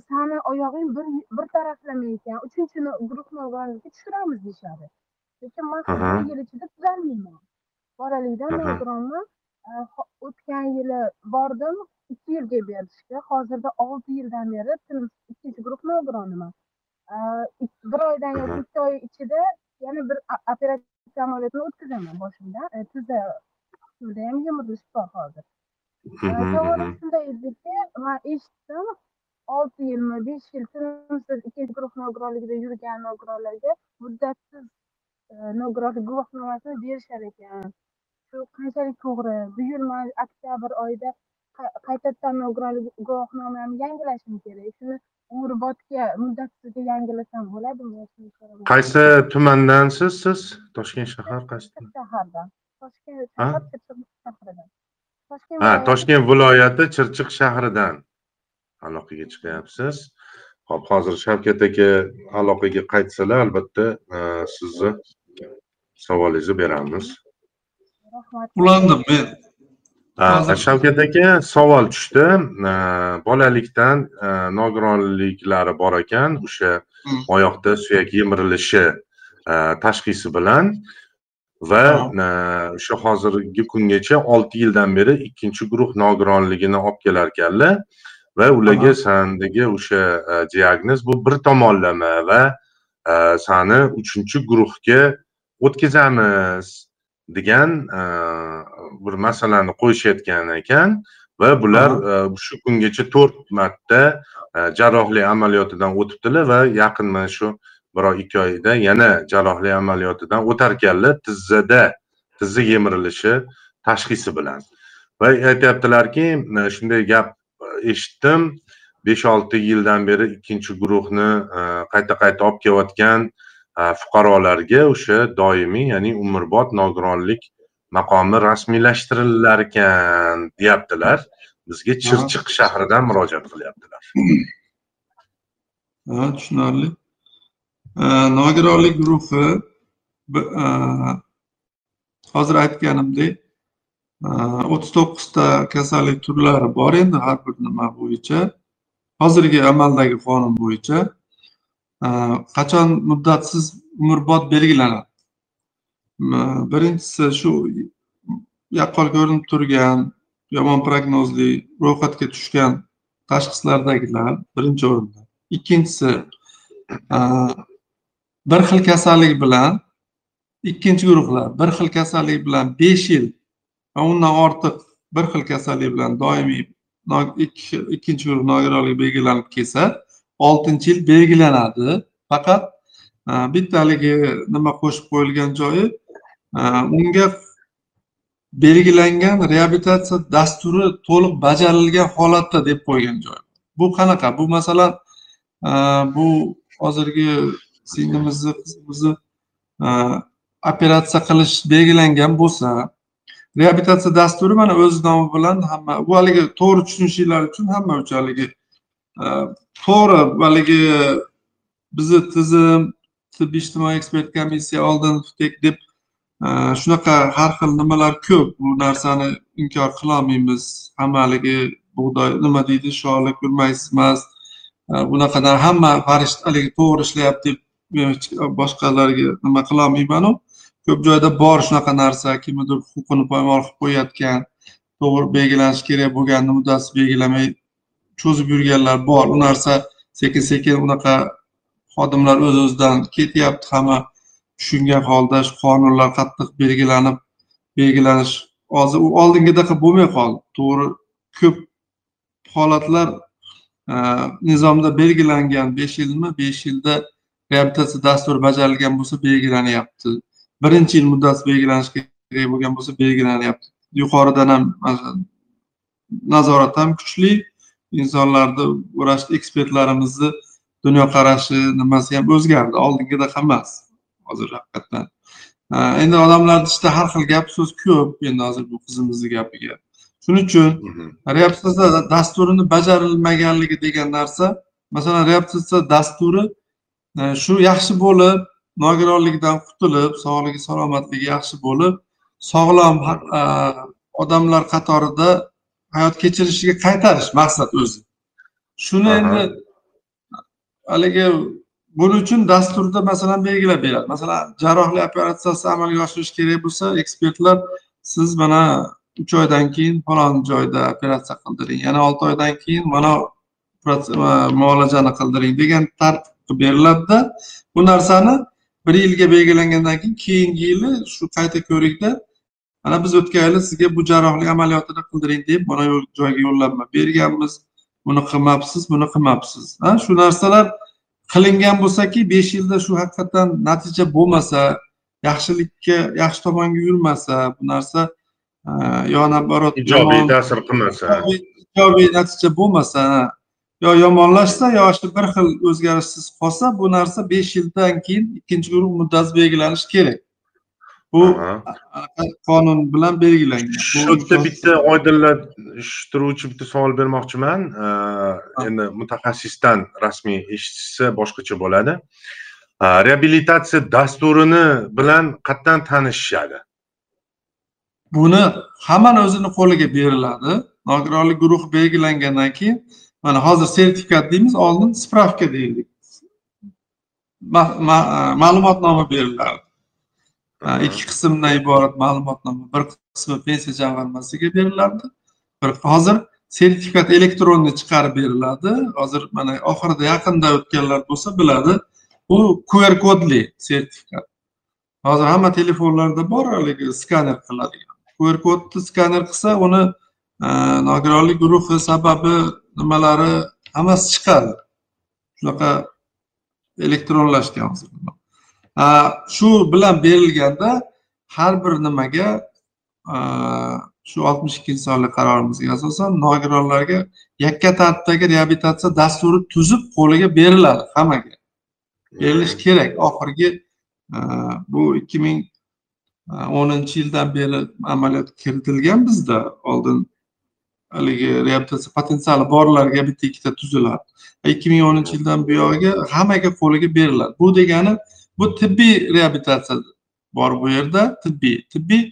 sani oyog'ing bir bir taraflama ekan. Uchinchi guruh nogironlikka tushiramiz deyishadi. Lekin man bir yil ichida tuzalmayman. Bolalikdan nogironman. O'tgan yili bordim, ikki yilga berishdi. Hozirda olti yildan beri ikkinchi guruh nogironiman. Uh, ik- Bir oydan yoki ikki oy ichida yana bir operatsiya amaliyotini o'tkazaman boshimda. Uh, Tizza qismida ham yumurilish bor hozir. Shunday ediki, man eshitdim, olti yilmi, besh yil tinimsiz ikkinchi guruh nogironligida yurgan nogironlarga muddatsiz uh, nogironlik guvohnomasini berishar ekan. Shu qanchalik to'g'ri? Bu yil man oktyabr oyida qa- qaytadan nogironlik guvohnomamni yangilashim kerak. Shuni umrbodga muddatsizga yangilasam bo'ladimi? Qaysi tumandansiz siz toshkent shahar qaysi shahardan. Toshkent Ha? shahar Chirchiq shahridan. Toshkent ha viloyati toshkent viloyati chirchiq shahridan aloqaga chiqyapsiz hop hozir shavkat aka aloqaga qaytsalar albatta e, sizni savolingizni beramiz rahmat. ulandim men shavkat aka savol tushdi bolalikdan nogironliklari bor ekan o'sha Hmm. oyoqda suyak yemirilishi tashxisi bilan va o'sha hozirgi kungacha olti yildan beri ikkinchi guruh nogironligini olib kelar ekanlar va ularga sandagi o'sha diagnoz bu bir tomonlama va sani uchinchi guruhga o'tkazamiz degan e, bir masalani qo'yishayotgan ekan va bular e, shu kungacha to'rt marta e, jarrohlik amaliyotidan o'tibdilar va yaqin mana shu bir oy ikki oyda yana jarrohlik amaliyotidan o'tarkanlar tizzada tizza yemirilishi tashxisi bilan. Va aytyaptilarki shunday gap eshitdim besh olti yildan beri ikkinchi guruhni qayta qayta olib kelayotgan fuqarolarga o'sha doimiy ya'ni umrbod nogironlik maqomi rasmiylashtirilar ekan deyaptilar. Bizga chirchiq shahridan murojaat qilyaptilar. Ha tushunarli. Nogironlik guruhi uh, hozir aytganimdek o'ttiz to'qqizta kasallik turlari bor endi har bir nima bo'yicha. Hozirgi amaldagi qonun bo'yicha Э, qachon muddatsiz umrbod belgilanadi? Birinchisi shu yaqqol ko'rinib turgan yomon prognozli ro'yxatga tushgan tashxislardagilar birinchi o'rinda. Ikkinchisi e, bir xil kasallik bilan ikkinchi guruhlar bir xil kasallik bilan besh yil va undan ortiq bir xil kasallik bilan doimiy ikkinchi guruh nogironlik belgilanib kelsa oltinchi yil belgilanadi. Faqat bitta bittaligi nima qo'shib qo'yilgan joyi e, unga belgilangan reabilitatsiya dasturi to'liq bajarilgan holatda deb qo'ygan joyi bu qanaqa? Bu masalan e, bu hozirgi singlimizni qizimizni operatsiya qilish belgilangan bo'lsa reabilitatsiya dasturi mana o'z nomi bilan hamma bu haligi to'g'ri tushunishinglar uchun hamma uchun haligi Э, to'g'ri haligi bizni tizim tibbiy ijtimoiy ekspert komissiya oldin FTEK deb e, shunaqa har xil nimalar ko'p. Bu narsani inkor qilolmaymiz. Hamma haligi bug'doy nima deydi sholi ko'rmaysiz emas e, bunaqadan hamma farishta haligi to'g'ri ishlayapti deb men boshqalarga nima qilolmaymanu. Ko'p joyda bor shunaqa narsa kimnidir huquqini poymol qilib qo'yayotgan to'g'ri belgilanishi kerak bo'lgan muddatsiz belgilamay cho'zib yurganlar bor. U narsa sekin sekin unaqa xodimlar o'z o'zidan ketyapti. Hamma tushungan holda shu qonunlar qattiq belgilanib belgilanish hozir u oldingidaqa bo'lmay qoldi. To'g'ri ko'p holatlar e, nizomda belgilangan besh yilmi besh yilda reabilitatsiya dasturi bajarilgan bo'lsa belgilanyapti. Birinchi yil muddati belgilanishi kerak bo'lgan bo'lsa belgilanyapti. Yuqoridan ham nazorat ham kuchli. Insonlarni vrach ekspertlarimizni dunyoqarashi nimasi ham o'zgardi. Oldingidek emas hozir haqiqatdan. Endi odamlarni ichida har xil gap so'z ko'p endi hozir bu qizimizni gapiga. Shuning uchun Mhm. reabilitatsiya dasturini bajarilmaganligi degan narsa masalan reabilitatsiya dasturi e, shu yaxshi bo'lib nogironlikdan qutulib sog'ligi salomatligi yaxshi bo'lib sog'lom e, odamlar qatorida hayot kechirishiga qaytarish maqsad o'zi. Shuni endi haligi buning uchun dasturda masalan belgilab beradi. Masalan jarrohlik operatsiyasi amalga oshirish kerak bo'lsa ekspertlar siz mana uch oydan keyin falon joyda operatsiya qildiring yana olti oydan keyin mana muolajani qildiring degan tartib qilib beriladida bu narsani bir yilga belgilangandan keyin keyingi yili shu qayta ko'rikda mana biz o'tgan yili sizga bu jarrohlik amaliyotini qildiring deb mana joyga yo'llanma berganmiz. Buni qilmabsiz buni qilmabsiz. Shu narsalar qilingan bo'lsaki besh yilda shu haqiqatdan natija bo'lmasa yaxshilikka yaxshi tomonga yurmasa bu narsa e, yo naоборот ijobiy ta'sir qilmasa. Ijobiy ijobiy natija bo'lmasa yo yomonlashsa yo shu bir xil o'zgarishsiz qolsa bu narsa besh yildan keyin ikkinchi guruh muddati belgilanishi kerak bu qonun bilan belgilangan. Shu yerda bitta oydinlashtiruvchi bitta savol bermoqchiman. Endi mutaxassisdan rasmiy eshitishsa boshqacha bo'ladi. Reabilitatsiya dasturini bilan qayerdan tanishishadi. Buni hammani o'zini qo'liga beriladi. Nogironlik guruhi belgilangandan keyin mana hozir sertifikat deymiz oldin spravka deyildik Ma- ma- ma'lumotnoma beriladi ikki qismdan iborat ma'lumotnoma bir qismi pensiya jamg'armasiga beriladi. Bir hozir sertifikat elektronniy chiqarib beriladi. Hozir mana oxirida yaqinda o'tganlar bo'lsa biladi. Bu qr kodli sertifikat. Hozir hamma telefonlarda bor haligi skaner qiladigan. Qr kodni skaner qilsa uni e, nogironlik guruhi sababi nimalari hammasi chiqadi. Shunaqa elektronlashgan hozir shu bilan berilganda har bir nimaga shu oltmish ikkinchi sonli qarorimizga asosan nogironlarga yakka tartibdagi reabilitatsiya dasturi tuzib qo'liga beriladi hammaga. Berilishi kerak. Oxirgi bu ikki ming o'ninchi yildan beri amaliyot kiritilgan bizda. Oldin haligi reabilitatsiya potensiali borlarga bitta ikkita tuziladi. Ikki ming o'ninchi yildan buyog'iga hammaga qo'liga beriladi. Bu degani bu tibbiy reabilitatsiya bor bu yerda tibbiy tibbiy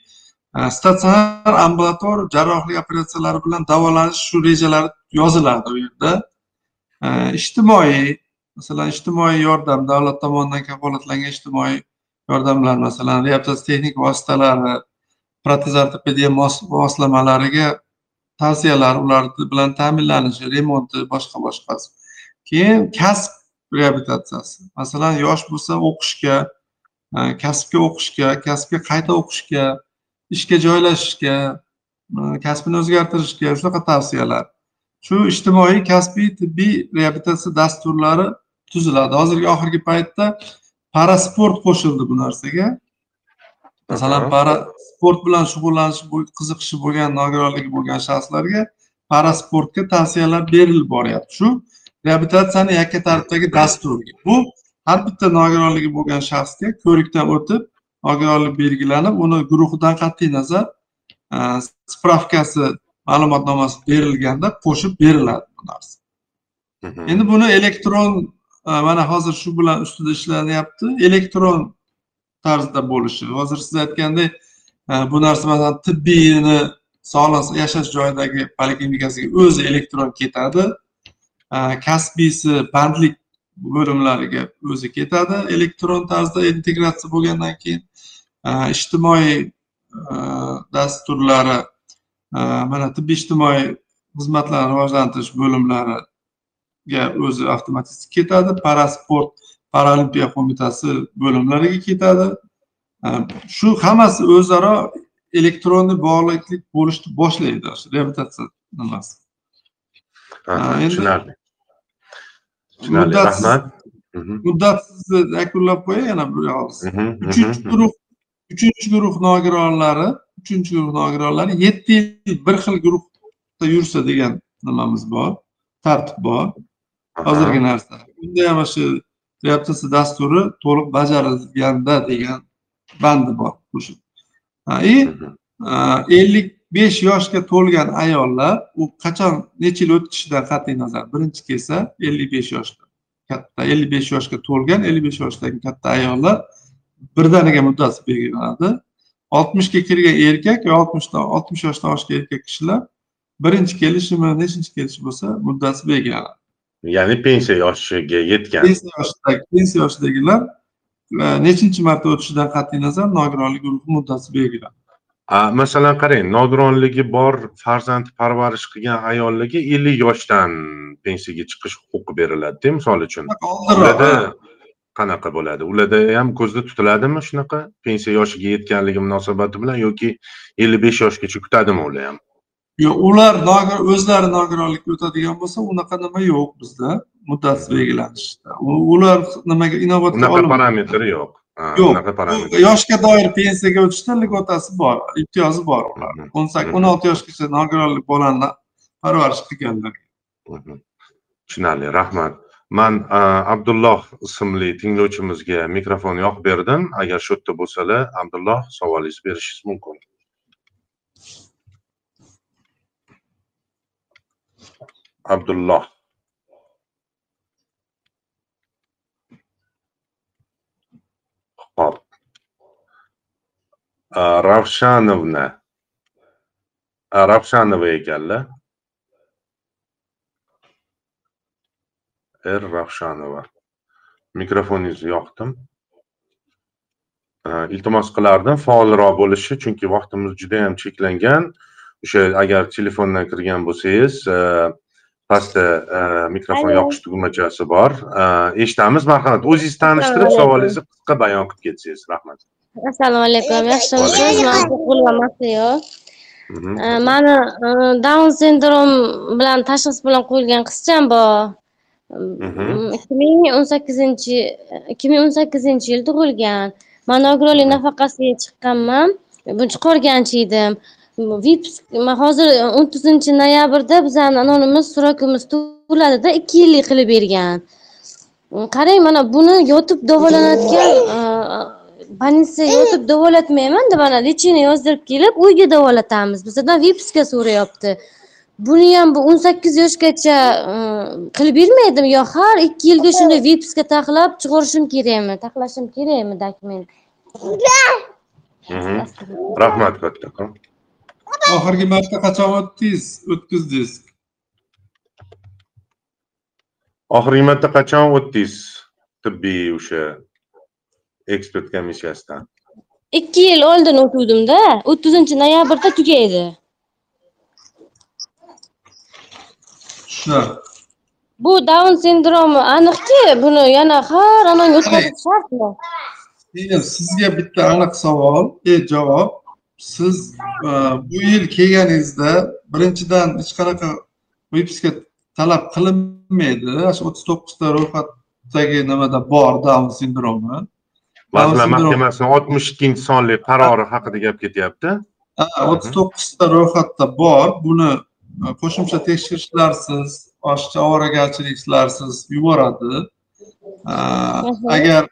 e, statsionar ambulator jarrohlik operatsiyalari bilan davolanish shu rejalar yoziladi u yerda. E, ijtimoiy masalan ijtimoiy yordam davlat tomonidan kafolatlangan ijtimoiy yordamlar masalan reabilitatsiya texnik vositalari protez ortopediya mos- moslamalariga tavsiyalar ular bilan ta'minlanishi remonti boshqa boshqasi keyin kasb reabilitatsiyasi masalan yosh bo'lsa o'qishga e, kasbga o'qishga kasbga qayta o'qishga ishga joylashishga e, kasbini o'zgartirishga shunaqa tavsiyalar. Shu ijtimoiy kasbiy tibbiy reabilitatsiya dasturlari tuziladi. Hozirgi oxirgi paytda parasport qo'shildi bu narsaga. Masalan para sport bilan shug'ullanish qiziqishi bo'lgan nogironligi bo'lgan shaxslarga parasportga tavsiyalar berilib boryapti. Shu reabilitatsiyani yakka tartibdagi dasturga bu har bitta nogironligi bo'lgan shaxsga ko'rikdan o'tib nogironlik belgilanib uni guruhidan qat'iy nazar e, spravkasi ma'lumotnomasi berilganda qo'shib beriladi bu narsa. Endi buni elektron e, mana hozir shu bilan ustida ishlanyapti. Elektron tarzda bo'lishi. Hozir siz aytgandek e, bu narsa masalan tibbiyni sog'lom yashash joyidagi poliklinikasiga o'zi elektron ketadi kasbiysi bandlik bo'limlariga o'zi ketadi. Elektron tarzda integratsiya bo'lgandan keyin E, ijtimoiy e, dasturlari e, mana tibbiy ijtimoiy xizmatlarni rivojlantirish bo'limlariga o'zi avtomatik ketadi. Parasport paralimpiya qo'mitasi bo'limlariga ketadi. Shu hammasi o'zaro elektronniy bog'liqlik bo'lishni boshlaydi. Reabilitatsiya nimasi? Tushunarli muddatsiz rahmat Mhm, muddatsizni yakunlab qo'yay yana bir og'iz mhm, uchinchi mhm, guruh uchinchi guruh nogironlari uchinchi guruh nogironlari yetti yil bir xil guruhda yursa degan nimamiz bor tartib bor. Hozirgi narsa. Unda ham shu reabilitatsiya dasturi to'liq bajarilganda degan bandi bor. Qo'shib. И ellik besh yoshga to'lgan ayollar u qachon necha yil o'tishidan qat'iy nazar? Birinchi kelsa ellik besh yoshda. Katta ellik besh yoshga to'lgan ellik besh yoshdagi katta ayollar birdaniga muddati belgilanadi. Oltmishga kirgan erkak va oltmishdan oltmish yoshdan oshgan erkak kishilar birinchi kelishimi nechinchi kelishi bo'lsa muddati belgilanadi. Ya'ni pensiya yoshiga yetgan. Pensiya yoshidagi pensiya yoshidagilar e, nechinchi marta o'tishidan qat'iy nazar nogironlik guruhi muddati belgilanadi masalan qarang nogironligi bor farzand parvarish qilgan ayollarga ellik yoshdan pensiyaga chiqish huquqi beriladida misol uchun. Ularda qanaqa bo'ladi? Ularda ham ko'zda tutiladimi shunaqa? Pensiya yoshiga yetganligi munosabati bilan yoki ellik besh yoshgacha kutadimi ular ham? Yo'q ular o'zlari nogironlikka o'tadigan bo'lsa unaqa nima yo'q bizda muddati belgilanishda ular nimaga inobatga unaqa parametri yo'q yo'q parametr bu yoshga doir pensiyaga o'tishda lьготasi bor imtiyozi bor ular. Mhm. o'n sakkiz o'n olti yoshgacha nogironlik bolani parvarish qilganlar. Tushunarli rahmat. Man abdulloh ismli tinglovchimizga mikrofon yoqib berdim. Agar shu yerda bo'lsalar abdulloh savolingizni berishingiz mumkin. Abdulloh hop A, ravshanovna A, ravshanova ekanlar. R ravshanova mikrofoningizni yoqdim. A, iltimos qilardim faolroq bo'lishi chunki vaqtimiz juda ham cheklangan. O'sha agar telefondan kirgan bo'lsangiz pastda a, mikrofon yoqish tugmachasi bor. A, eshitamiz marhamat o'zingizni tanishtirib savolingizni qisqa bayon qilib ketsangiz rahmat. Assalomu alaykum yaxshimisiz man Mhm. mani e, down sindrom bilan tashxis bilan qo'yilgan qizcham bor. Mhm. ikki ming o'n sakkizinchi ikki ming o'n sakkizinchi yil tug'ilgan man nogironlik nafaqasiga chiqqanman. Buni chiqarganchi edim vips man hozir o'n to'qqizinchi noyabrda bizani anonimiz surokimiz to'ladida ikki yillik qilib bergan qarang mana buni yotib davolanayotgan больницаga yotib davolatmaymanda mana lechение yozdirib kelib uyga davolatamiz bizdan vipsga so'rayapti buni ham bu o'n sakkiz yoshgacha qilib bermaydimi yo har ikki yilga shunday vipsga taxlab chiqarishim kerakmi taxlashim kerakmi dokument rahmat kattakon oxirgi marta qachon o'tdingiz? O'tkazdingiz oxirgi marta qachon o'tdingiz? Tibbiy o'sha ekspert komissiyasidan. Ikki yil oldin o'tuvdimda o'ttizinchi noyabrda tugaydi. Bu down sindromi aniqki buni yana har anonga o'tkazish shartmi? Endi sizga bitta aniq savol e javob siz e, bu yil kelganingizda birinchidan hech qanaqa vipsga talab qilinmaydi. Shu o'ttiz to'qqizta ro'yxatdagi nimada bor daun sindromi? Vazirlar mahkamasini oltmish ikkinchi sonli qarori haqida gap ketyapti. O'ttiz to'qqizta ro'yxatda bor. Buni e, qo'shimcha tekshirishlarsiz oshiqcha ovoragarchiliklarsiz yuboradi. E, agar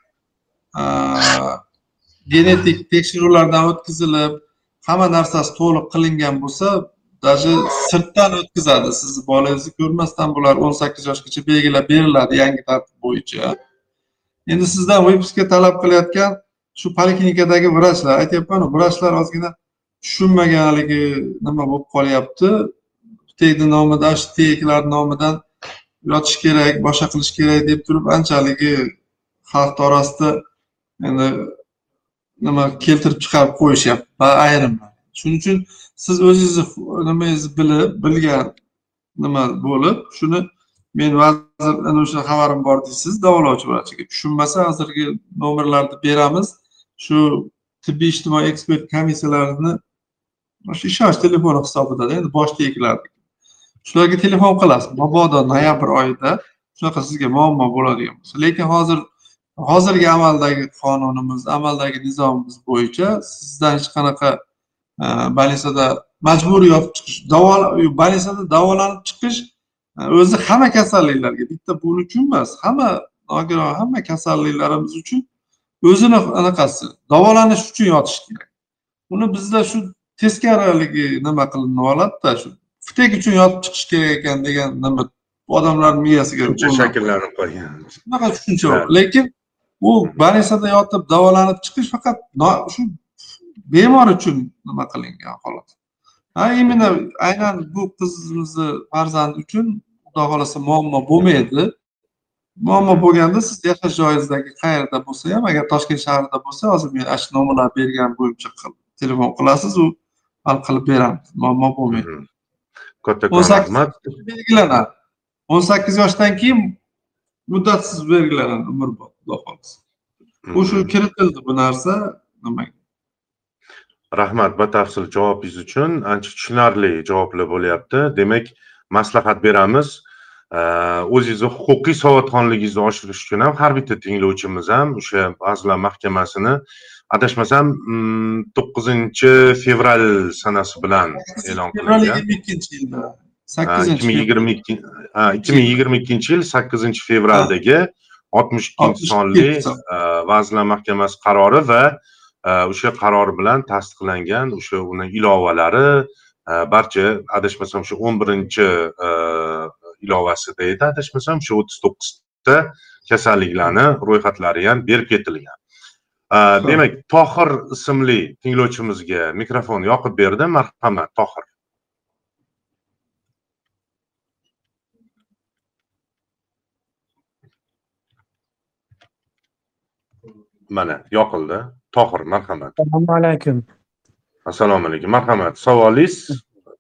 genetik tekshiruvlardan o'tkazilib hamma narsasi to'liq qilingan bo'lsa даже sirtdan o'tkazadi. Sizni bolangizni ko'rmasdan bular o'n sakkiz yoshgacha belgilab beriladi yangi tartib bo'yicha. Endi sizdan vipsga talab qilayotgan shu poliklinikadagi vrachlar. Aytyapmanu vrachlar ozgina tushunmaganligi nima bo'lib qolyapti? Tegni nomidan shu teglar nomidan yotish kerak boshqa qilish kerak deb turib anchaligi xalq orasida endi nima keltirib chiqarib qo'yishyapti. Ayrimlar shuning uchun siz o'zingizni nimangizni bilib bilgan nima bo'lib shuni men vazir ana o'sha xabarim bor deysiz davolovchi vrachiga tushunmasa hozirgi nomerlarni beramiz. Shu tibbiy ijtimoiy ekspert komissiyalarini shu ishonch telefoni hisobidada endi boshdagilar shularga telefon qilasiz. Mabodo noyabr oyida shunaqa sizga muammo bo'ladigan bo'lsa. Lekin hozir hozirgi amaldagi qonunimiz amaldagi nizomimiz bo'yicha sizdan hech qanaqa e, больницада majburiy yotib chiqish больницада davolanib chiqish e, o'zi hamma kasalliklarga bitta buning uchun emas hamma nogiron hamma kasalliklarimiz uchun o'zini anaqasi davolanish uchun yotish kerak. Uni bizda shu teskariligi nima qilinib oladida shu ftek uchun yotib chiqish kerak ekan degan nima odamlarni miyasiga tushuncha shakllanib qolgan. Shunaqa tushuncha bor lekin u больницada yotib davolanib chiqish faqat shu bemor uchun nima qilingan xolos. Ha именно aynan bu qizimizni farzandi uchun xudo xohlasa muammo bo'lmaydi. Muammo bo'lganda siz yashash joyingizdagi qayerda bo'lsa ham agar toshkent shahrida bo'lsa hozir men ana shu nomerlar bergan bo'yicha telefon qilasiz u hal qilib beramiz. Muammo bo'lmaydi. Mhm. kattakon rahmat belgilanadi. O'n sakkiz yoshdan keyin muddatsiz belgilanadi umrbod xudo xohlasa Mhm. kiritildi bu narsa. Nimaga rahmat batafsil javobingiz uchun. Ancha tushunarli javoblar bo'lyapti. Demak maslahat beramiz. O'zingizni huquqiy savodxonligingizni oshirish uchun ham har bitta tinglovchimiz ham o'sha vazirlar mahkamasini adashmasam mm, to'qqizinchi fevral sanasi bilan e'lon fevral qilingan. yigirma ikkinchi yilda. Sakkizinchi ikki ming yigirma ikkinchi yil sakkizinchi fevraldagi oltmish ikkinchi 62 sonli son. vazirlar mahkamasi qarori va e, o'sha qaror bilan tasdiqlangan o'sha uni ilovalari e, barcha adashmasam shu o'n birinchi e, ilovasida edi adashmasam shu o'ttiz to'qqizta kasalliklarni ro'yxatlari ham berib ketilgan. Demak tohir ismli tinglovchimizga mikrofon yoqib berdi. Marhamat tohir mana yoqildi. Tohir marhamat. Assalomu alaykum. Assalomu alaykum. Marhamat. Savolingiz?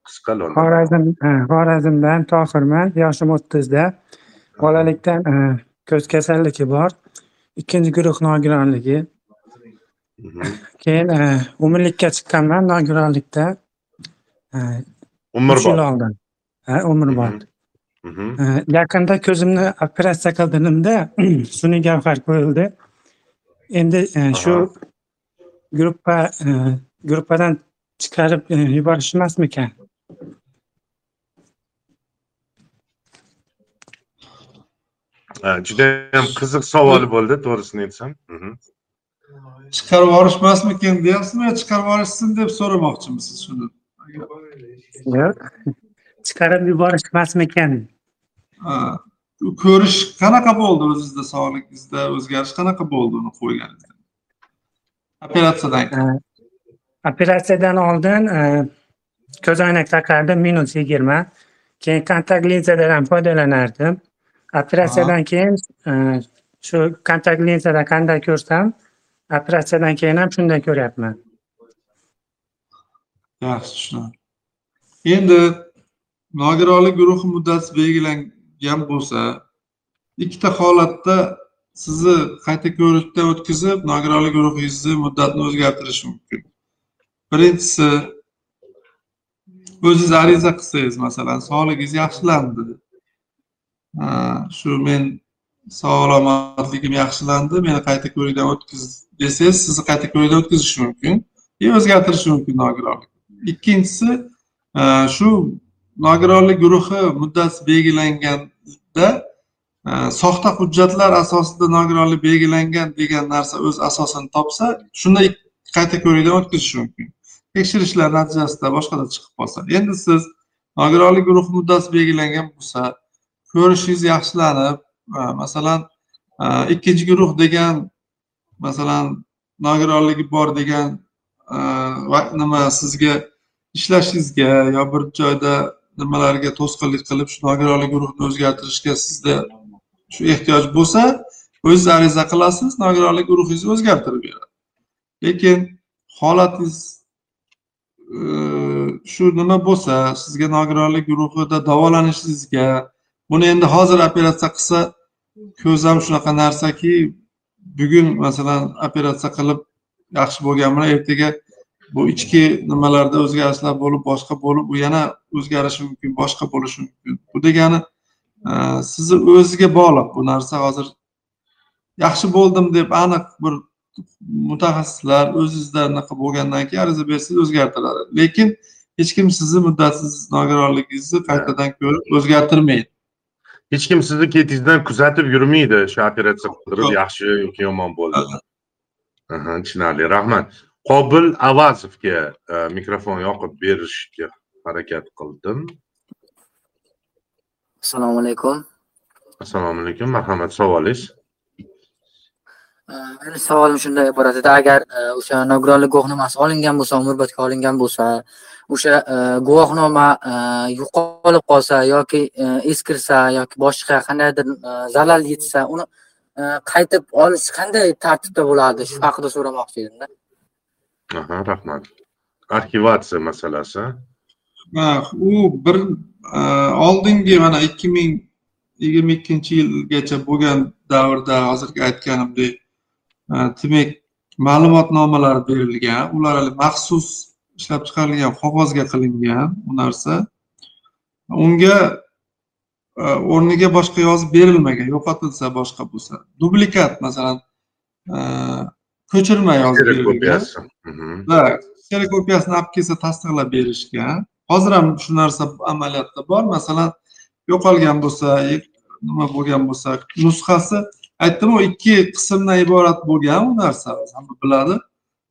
Qisqa xorazm ha, xorazmdan tohirman. Yoshim o'ttizda. Bolalikdan e, ko'z kasalligi bor. Ikkinchi guruh nogironligi. Mhm. keyin e, umrlikka chiqqanman nogironlikda. E, uch yil umrbod oldin. Ha umrbod Mhm. E, yaqinda ko'zimni operatsiya qildirimda sun'iy gavhar qo'yildi endi e, shu Aha. gruppa e, gruppadan chiqarib e, yuborish emasmikan Ha, judayam qiziq savol bo'ldi to'g'risini aytsam Mhm. chiqarib yuborishmasmikin deyapsizmi yo chiqarib yuborishsin deb so'ramoqchimisiz shuni yo'q chiqarib yuborish emasmikan Ha. U ko'rish qanaqa bo'ldi o'zizda sog'lig'ingizda o'zgarish qanaqa bo'ldi uni qo'yganingizda? Operatsiyadan operatsiyadan oldin ko'zoynak taqardim minus yigirma keyin kontakt linzadan ham foydalanardim operatsiyadan keyin shu kontakt linzada qanday ko'rsam operatsiyadan keyin ham shunday ko'ryapman. Yaxshi tushunarli. Endi nogironlik guruhi muddati belgilangan bo'lsa ikkita holatda sizni qayta ko'rikdan o'tkazib nogironlik guruhingizni muddatini o'zgartirish mumkin. Birinchisi o'zingiz ariza qilsangiz masalan sog'lig'ingiz yaxshilandi. Shu men salomatligim yaxshilandi meni qayta ko'rikdan o'tkiz desangiz sizni qayta ko'rikdan o'tkazishi mumkin. И o'zgartirishi mumkin nogironlik. Ikkinchisi shu nogironlik guruhi muddati belgilanganda e, soxta hujjatlar asosida nogironlik belgilangan degan narsa o'z asosini topsa shunda qayta ko'rikdan o'tkazish mumkin. Tekshirishlar natijasida boshqacha chiqib qolsa. Endi siz nogironlik guruhi muddati belgilangan bo'lsa ko'rishingiz yaxshilanib e, masalan e, ikkinchi guruh degan masalan nogironligi bor degan va- nima sizga ishlashingizga yo bir joyda nimalarga to'sqinlik qilib shu nogironlik guruhini o'zgartirishga sizda shu ehtiyoj bo'lsa o'zingiz ariza qilasiz? Nogironlik guruhingizni o'zgartirib beradi. Lekin holatingiz e, shu nima bo'lsa sizga nogironlik guruhida davolanishingizga buni endi hozir operatsiya qilsa ko'z ham shunaqa narsaki bugun masalan operatsiya qilib yaxshi bo'lgan bilan ertaga bu ichki nimalarda o'zgarishlar bo'lib boshqa bo'lib u yana o'zgarishi mumkin boshqa bo'lishi mumkin. Bu degani e, sizni o'ziga bog'liq bu narsa. Hozir yaxshi bo'ldim deb aniq bir mutaxassislar o'zingizda anaqa bo'lgandan keyin ariza bersangiz o'zgartiradi. Lekin hech kim sizni muddatsiz nogironligingizni qaytadan ko'rib o'zgartirmaydi. Hech kim sizni ketingizdan kuzatib yurmaydi shu operatsiya qildirib yaxshi yoki yomon bo'ldi. Tushunarli. Rahmat qobil avazovga e, mikrofon yoqib berishga harakat qildim. Assalomu alaykum. Assalomu alaykum marhamat savolingiz? Uh, meni savolim shundan iborat edi agar uh, o'sha nogironlik guvohnomasi olingan bo'lsa umrbodga olingan bo'lsa o'sha guvohnoma yo'qolib qolsa yoki eskirsa yoki boshqa qandaydir zarar yetsa uni qaytib olish qanday tartibda bo'ladi? Shu haqida so'ramoqchi edimda aha rahmat. Arxivatsiya masalasi? Ha, u bir e, oldingi mana ikki ming yigirma ikkinchi yilgacha bo'lgan davrda hozirgi aytganimdek e, demak ma'lumotnomalar berilgan ular hali maxsus ishlab chiqarilgan qog'ozga qilingan u narsa. Unga e, o'rniga boshqa yozib berilmagan yo'qotilsa boshqa bo'lsa. Dublikat masalan ko'chirma yozib berilgan kopiyasi. Mhm. va kserokopiyasini olib kelsa tasdiqlab berishgan. Hozir ham shu narsa amaliyotda bor. Masalan yo'qolgan bo'lsa nima bo'lgan bo'lsa nusxasi aytdim u ikki qismdan iborat bo'lgan u narsa. Hamma biladi.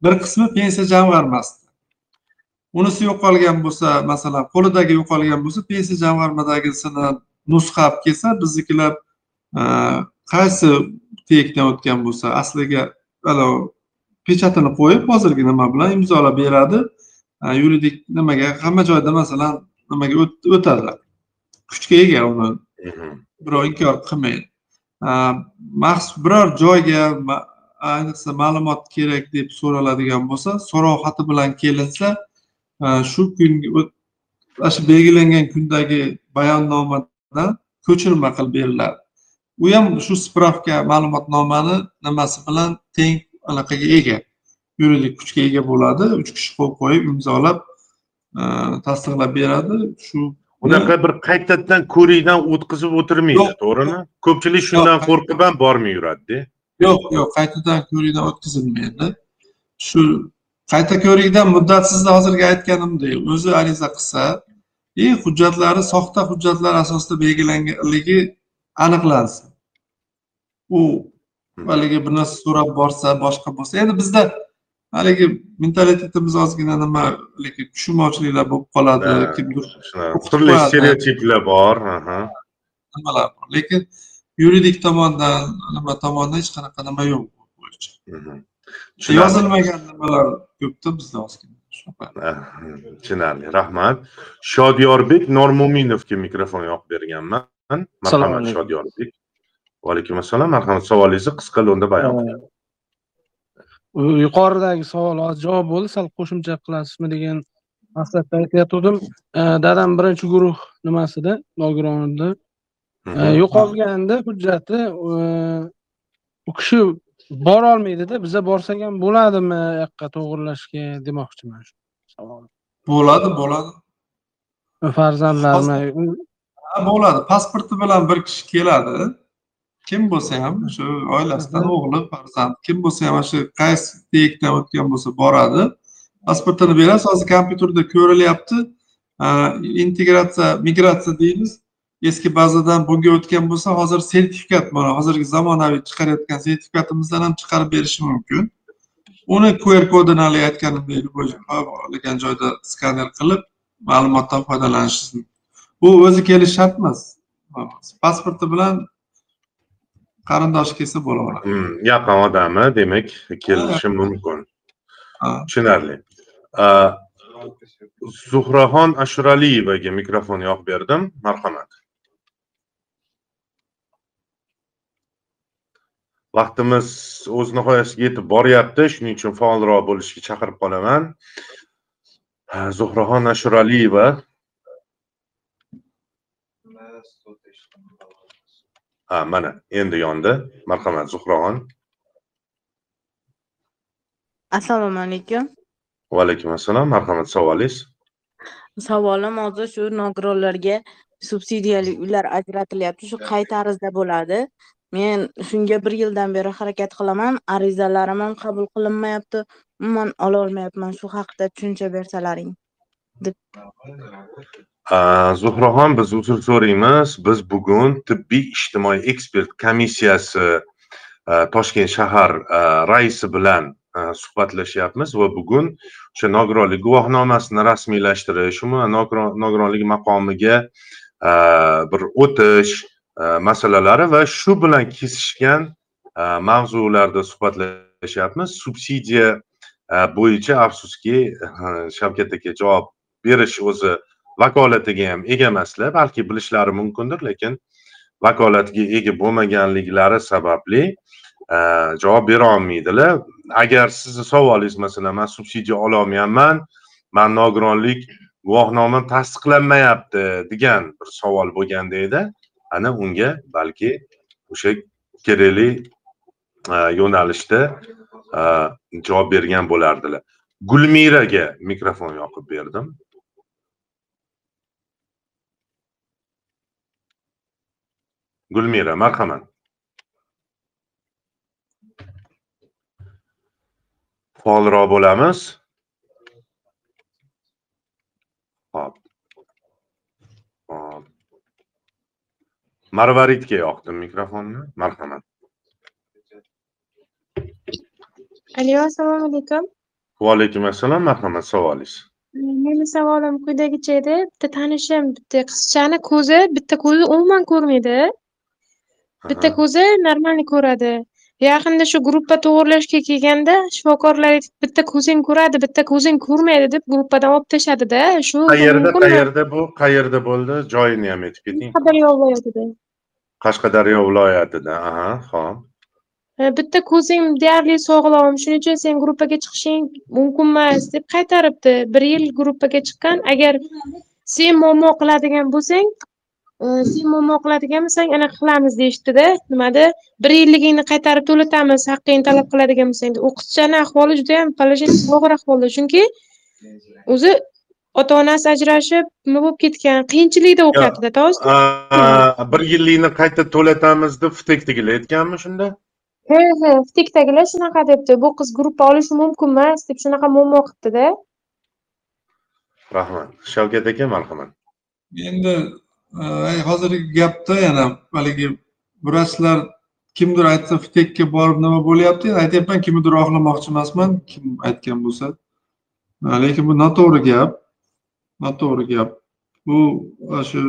Bir qismi pensiya jamg'armasida unisi yo'qolgan bo'lsa masalan qo'lidagi yo'qolgan bo'lsa pensiya jamg'armadagisini nusxa olib kelsa biznikilar e, qaysi tekdan o'tgan bo'lsa asliga pechatini qo'yib hozirgi nima bilan imzolab beradi. Yuridik nimaga hamma joyda masalan nimaga o't- o'tadi. Kuchga ega uni. Mhm. birov inkor qilmaydi maxsus biror joyga ayniqsa ma'lumot kerak deb so'raladigan bo'lsa so'rov xati bilan kelinsa shu kungi shu belgilangan kundagi bayonnomadan ko'chirma qilib beriladi u ham shu spravka ma'lumotnomani nimasi bilan teng anaqaga ega yuridik kuchga ega bo'ladi. Uch kishi qo'l qo'yib imzolab e, tasdiqlab beradi. Shu unaqa bir qaytadan ko'rikdan o'tkazib o'tirmaydi to'g'rimi? Ko'pchilik shundan qo'rqib ham bormay yuradida yo'q yo'q. Qaytadan ko'rikdan o'tkazilmaydi. Shu qayta ko'rikdan muddatsizda hozirgi aytganimdek o'zi ariza qilsa и hujjatlari soxta hujjatlar asosida belgilanganligi aniqlansin. U haligi bir narsa so'rab borsa boshqa bo'lsa endi bizda haligi mentalitetimiz ozgina nima haligi tushunmovchiliklar bo'lib qoladi kimdir turli stereotiplar bor nimalar bor? Lekin yuridik tomondan nima tomondan hech qanaqa nima yo'q bo'yicha. Yozilmagan nimalar ko'pda bizda ozgina. Tushunarli rahmat. Shodiyorbek normo'minovga mikrofon yoqib berganman marhamat alaykum. shodiyorbek va alaykum assalom marhamat savolingizni qisqa lo'nda bayon qiling yuqoridagi savol hozir javob bo'ldi. Sal qo'shimcha qilasizmi degan maqsadda aytayotgandim dadam birinchi guruh nimasida nogironida. Mhm. yo'qolganda hujjati e, u kishi borolmaydida biza borsak ham bo'ladimi u yoqqa to'g'irlashga demoqchiman. Shu savol bo'ladi. Bo'ladi farzandlarni Ha, bo'ladi. Pasporti bilan bir kishi keladi. Kim bo'lsa ham shu oilasidan o'g'li farzand kim bo'lsa ham shu qaysi tekdan o'tgan bo'lsa boradi. Pasportini berasiz. Hozir kompyuterda ko'rilyapti. Integratsiya migratsiya deymiz. Eski bazadan bunga o'tgan bo'lsa hozir sertifikat mana hozirgi zamonaviy chiqarayotgan sertifikatimizdan ham chiqarib berishi mumkin. Uni qr kodini haligi aytganimdek xohlagan joyda. Skaner qilib ma'lumotdan foydalanishingiz mumkin bu o'zi kelishi shart emas pasporti bilan qarindoshi kelsa bo'laveradi Hmm, yaqin odami demak kelishi mumkin. Tushunarli. Zuhraxon ashuraliyevaga mikrofon yoqib berdim. Marhamat. Vaqtimiz o'z nihoyasiga yetib boryapti. Shuning uchun faolroq bo'lishga chaqirib qolaman. Zuhraxon ashuraliyeva ha mana endi yondi marhamat zuhraxon. Assalomu alaykum. Va alaykum assalom marhamat savolingiz? Savolim hozir shu nogironlarga subsidiyali uylar ajratilyapti. Shu qay tarzda bo'ladi? Men shunga bir yildan beri harakat qilaman. Arizalarim ham qabul qilinmayapti. Umuman ololmayapman shu haqida tushuncha bersalaring Ah, zuhraxon biz uzr so'raymiz. Biz bugun tibbiy ijtimoiy ekspert komissiyasi e, toshkent shahar e, raisi bilan e, suhbatlashyapmiz va bugun o'sha nogironlik guvohnomasini rasmiylashtirish umuman nogironlik maqomiga bir o'tish masalalari va shu bilan kesishgan mavzularda suhbatlashyapmiz. Subsidiya bo'yicha afsuski shavkat aka javob berish o'zi vakolatiga ham ega emaslar balki bilishlari mumkindir lekin vakolatiga ega bo'lmaganliklari sababli e, javob bera olmaydilar. Agar sizni savolingiz masalan man subsidiya ololmayapman man nogironlik guvohnomam tasdiqlanmayapti degan bir savol bo'lganda edi. Ana unga balki o'sha kerakli e, yo'nalishda e, javob bergan bo'lardilar. Gulmiraga mikrofon yoqib berdim. Gulmira marhamat. Faolroq bo'lamiz. Hop. Hop. Marvaridga yoqdim mikrofonni. Marhamat. Alo, assalomu alaykum. va alaykum assalom marhamat savolingiz Meni savolim quyidagicha edi. Bitta tanishim bitta qizchani ko'zi, bitta ko'zi umuman ko'rmaydi. Bitta ko'zi normalniy ko'radi. Yaqinda shu gruppa to'g'irlashga kelganda shifokorlar bitta ko'zing ko'radi, bitta ko'zing ko'rmaydi deb gruppadan olib tashladi-da. Shu qayerda qayerda bu qayerda bo'ldi joyini ham aytib keting Qashqadaryo viloyatida. qashqadaryo viloyatida aha hop E, Bitta ko'zing deyarli sog'lom, shuning uchun sen gruppaga chiqishing mumkin emas deb qaytaribdi. Bir yil gruppaga chiqqan. Agar sen muammo qiladigan bo'lsang, sen muammo qiladigan bo'lsang, anaqa qilamiz deyishdida. Nimada? Bir yilligingni qaytarib to'latamiz, haqqingni talab qiladigan bo'lsang. U qizchani ahvoli juda ham положение og'ir ahvolda, chunki o'zi ota-onasi ajrashib, nima bo'lib ketgan, qiyinchilikda o'qiyapti-da, to'g'risi. Bir yillikni qayta to'latamiz deb ftekdagilar aytganmi shunda He, he, FTIKdagilar shunaqa debdi. Bu qiz gruppa olishi mumkin emas deb shunaqa muammo qilibdi-da. rahmat shavkat aka marhamat endi hozirgi gapda yana haligi vrachlar kimdir aytsa ftekka borib nima bo'lyapti aytyapman kimnidir oqlamoqchi emasman kim aytgan bo'lsa lekin bu noto'g'ri gap noto'g'ri gap bu mana shu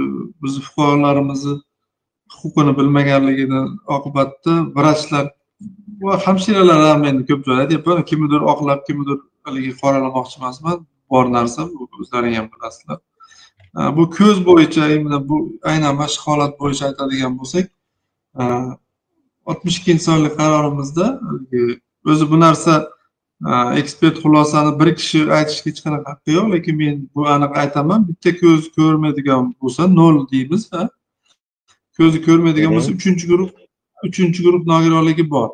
bizni fuqarolarimizni huquqini bilmaganligidan oqibatda vrachlar va hamshiralar ham endi ko'p joyda aytyapman kimnidir oqlab kimnidir haligi qoralamoqchi emasman bor narsa bu o'zlaring ham bilasizlar bu ko'z bo'yicha именно bu aynan mana shu holat bo'yicha aytadigan bo'lsak oltmish ikkinchi sonli qarorimizda o'zi bu narsa ekspert xulosani bir kishi aytishga hech qanaqa haqqi yo'q lekin men bu aniq aytaman. Bitta ko'z ko'rmaydigan bo'lsa nol deymiz a ko'zi ko'rmaydigan bo'lsa uchinchi guruh uchinchi guruh nogironligi bor.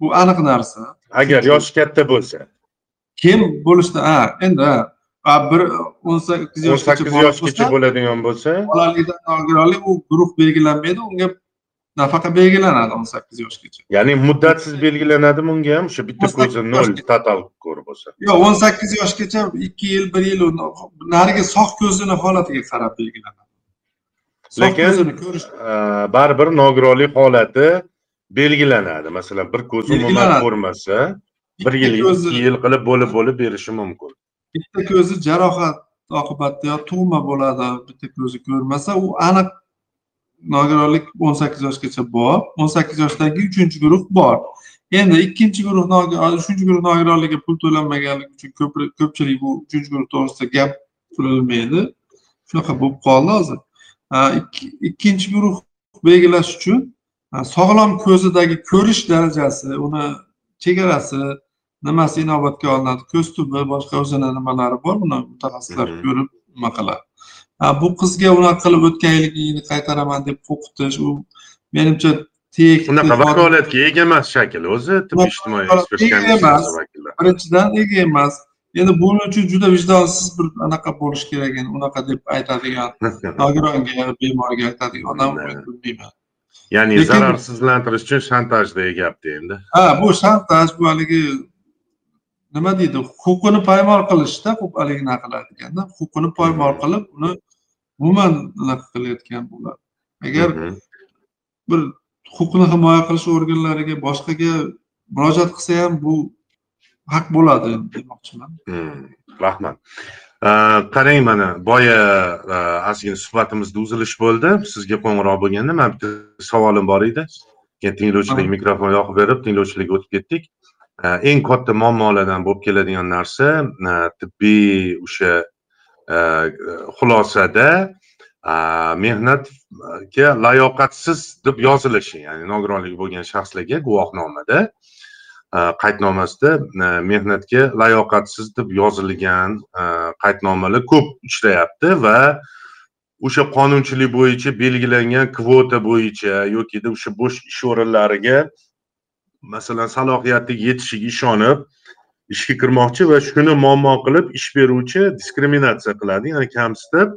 Bu aniq narsa. Agar yoshi katta bo'lsa. Kim bo'lishda ha endi ha bir o'n sakkiz o'n yoshgacha sakkiz bola yoshgacha bo'ladigan bo'lsa. bolalikdan nogironlik u guruh belgilanmaydi unga nafaqa belgilanadi o'n sakkiz yoshgacha. Ya'ni muddatsiz belgilanadimi unga ham o'sha bitta o'n sakkiz ko'zi nol total ko'rib bo'lsa yo'q o'n sakkiz yoshgacha ikki yil bir yil narigi sog' ko'zini holatiga qarab belgilanadi. Lekin, e, baribir nogironlik holati belgilanadi. Masalan bir ko'zi umuman ko'rmasa bir yil ikki yil qilib bo'lib bo'lib berishi mumkin bitta ko'zi jarohat oqibatida yo tug'ma bo'ladi bitta ko'zi ko'rmasa u aniq nogironlik o'n sakkiz yoshgacha bor o'n sakkiz yoshdan keyin uchinchi guruh bor. Endi ikkinchi guruh uchinchi guruh nogironligi pul to'lanmaganligi uchun ko'pchilik bu uchinchi guruh to'g'risida gap turilmaydi shunaqa bo'lib qoldi hozir. Ikkinchi guruh belgilash uchun sog'lom ko'zidagi ko'rish darajasi uni chegarasi nimasi inobatga olinadi? Ko'z tubi boshqa o'zini nimalari bor buni mutaxassislar Mhm. ko'rib nima qiladi. Bu qizga unaqa qilib o'tgan yilgini qaytaraman deb qo'rqitish u menimcha tek unaqa vakolatga ega emas shakl o'zi tibbiy ijtimoiy emas. birinchidan ega emas. Endi buning uchun juda vijdonsiz bir anaqa bo'lishi kerak endi unaqa deb aytadigan nogironga bemorga aytadigan odam bilmayman. Ya'ni zararsizlantirish uchun shantajdagi gapda endi. Ha bu shantaj bu haligi nima deydi? Huquqini poymol qilishda haligi nima qiladiganda huquqini poymol qilib uni umuman qilayotgan bo'ladi agar bir huquqni himoya qilish organlariga boshqaga murojaat qilsa ham bu haq bo'ladi demoqchiman. Rahmat. Qarang mana boya e, ozgina suhbatimizda uzilish bo'ldi. Sizga qo'ng'iroq bo'lganda man bitta savolim bor edi. Keyin tinglovchilarga mikrofon yoqib berib tinglovchilarga o'tib ketdik Э, eng katta muammolardan bo'lib keladigan narsa э, tibbiy o'sha э, xulosada mehnatga layoqatsiz deb yozilishi ya'ni nogironligi bo'lgan shaxslarga guvohnomada e, qaydnomasida e, mehnatga layoqatsiz deb yozilgan e, qaydnomalar ko'p uchrayapti va o'sha qonunchilik bo'yicha belgilangan kvota bo'yicha yoki o'sha bo'sh ish o'rinlariga masalan salohiyatiga yetishiga ishonib ishga kirmoqchi va shuni muammo qilib ish beruvchi diskriminatsiya qiladi. Ya'ni kamsitib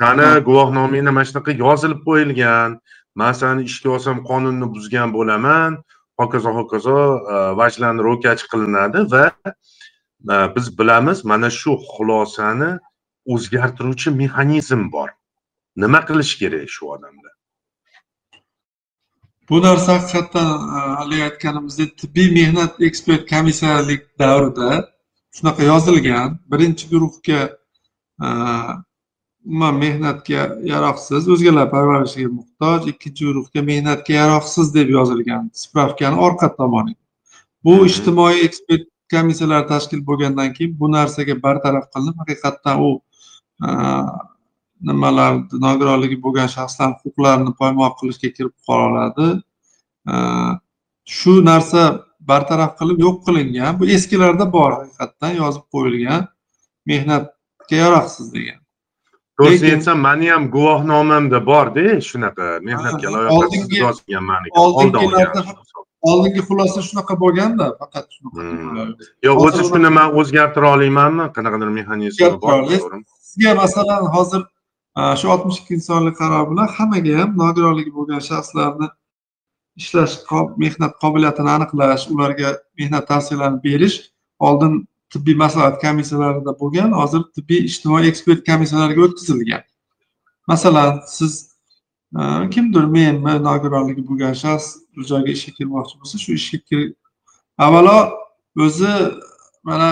sani guvohnomangda mana shunaqa yozilib qo'yilgan. Man sani ishga olsam qonunni buzgan bo'laman hokazo hokazo e, vajlarni ro'kach qilinadi va e, biz bilamiz mana shu xulosani o'zgartiruvchi mexanizm bor. Nima qilish kerak shu odamda bu narsa haqiqatdan e, haligi aytganimizdek tibbiy mehnat ekspert komissiyalik davrida shunaqa yozilgan. Birinchi guruhga e, umuman mehnatga yaroqsiz o'zgalar parvarishiga muhtoj ikkinchi guruhga mehnatga yaroqsiz deb yozilgan spravkani orqa tomoni. Bu ijtimoiy ekspert komissiyalar tashkil bo'lgandan keyin bu narsaga bartaraf qilinib haqiqatdan u nimalar nogironligi bo'lgan shaxslarni huquqlarini poymol qilishga kirib qoladi. Shu narsa bartaraf qilib yo'q qilingan. Bu eskilarda bor haqiqatdan yozib qo'yilgan mehnatga yaroqsiz degan. To'g'risini aytsam mani ham guvohnomamda borda shunaqa mehnatga layoqatsiz yozilgan maniki oldingi xulosa shunaqa bo'lganda faqat shunaqa yo'q o'zi shuni man o'zgartira olmaymanmi? Qanaqadir bor O'zgartira sizga masalan hozir shu oltmish ikkinchi sonli qaror bilan hammaga ham nogironligi bo'lgan shaxslarni ishlash qob- mehnat qobiliyatini aniqlash ularga mehnat tavsiyalarini berish oldin tibbiy maslahat komissiyalarida bo'lgan hozir tibbiy ijtimoiy ekspert komissiyalariga o'tkazilgan. Masalan siz e, kimdir menmi nogironligi bo'lgan shaxs bir joyga ishga kirmoqchi bo'lsa shu ishga kir avvalo o'zi mana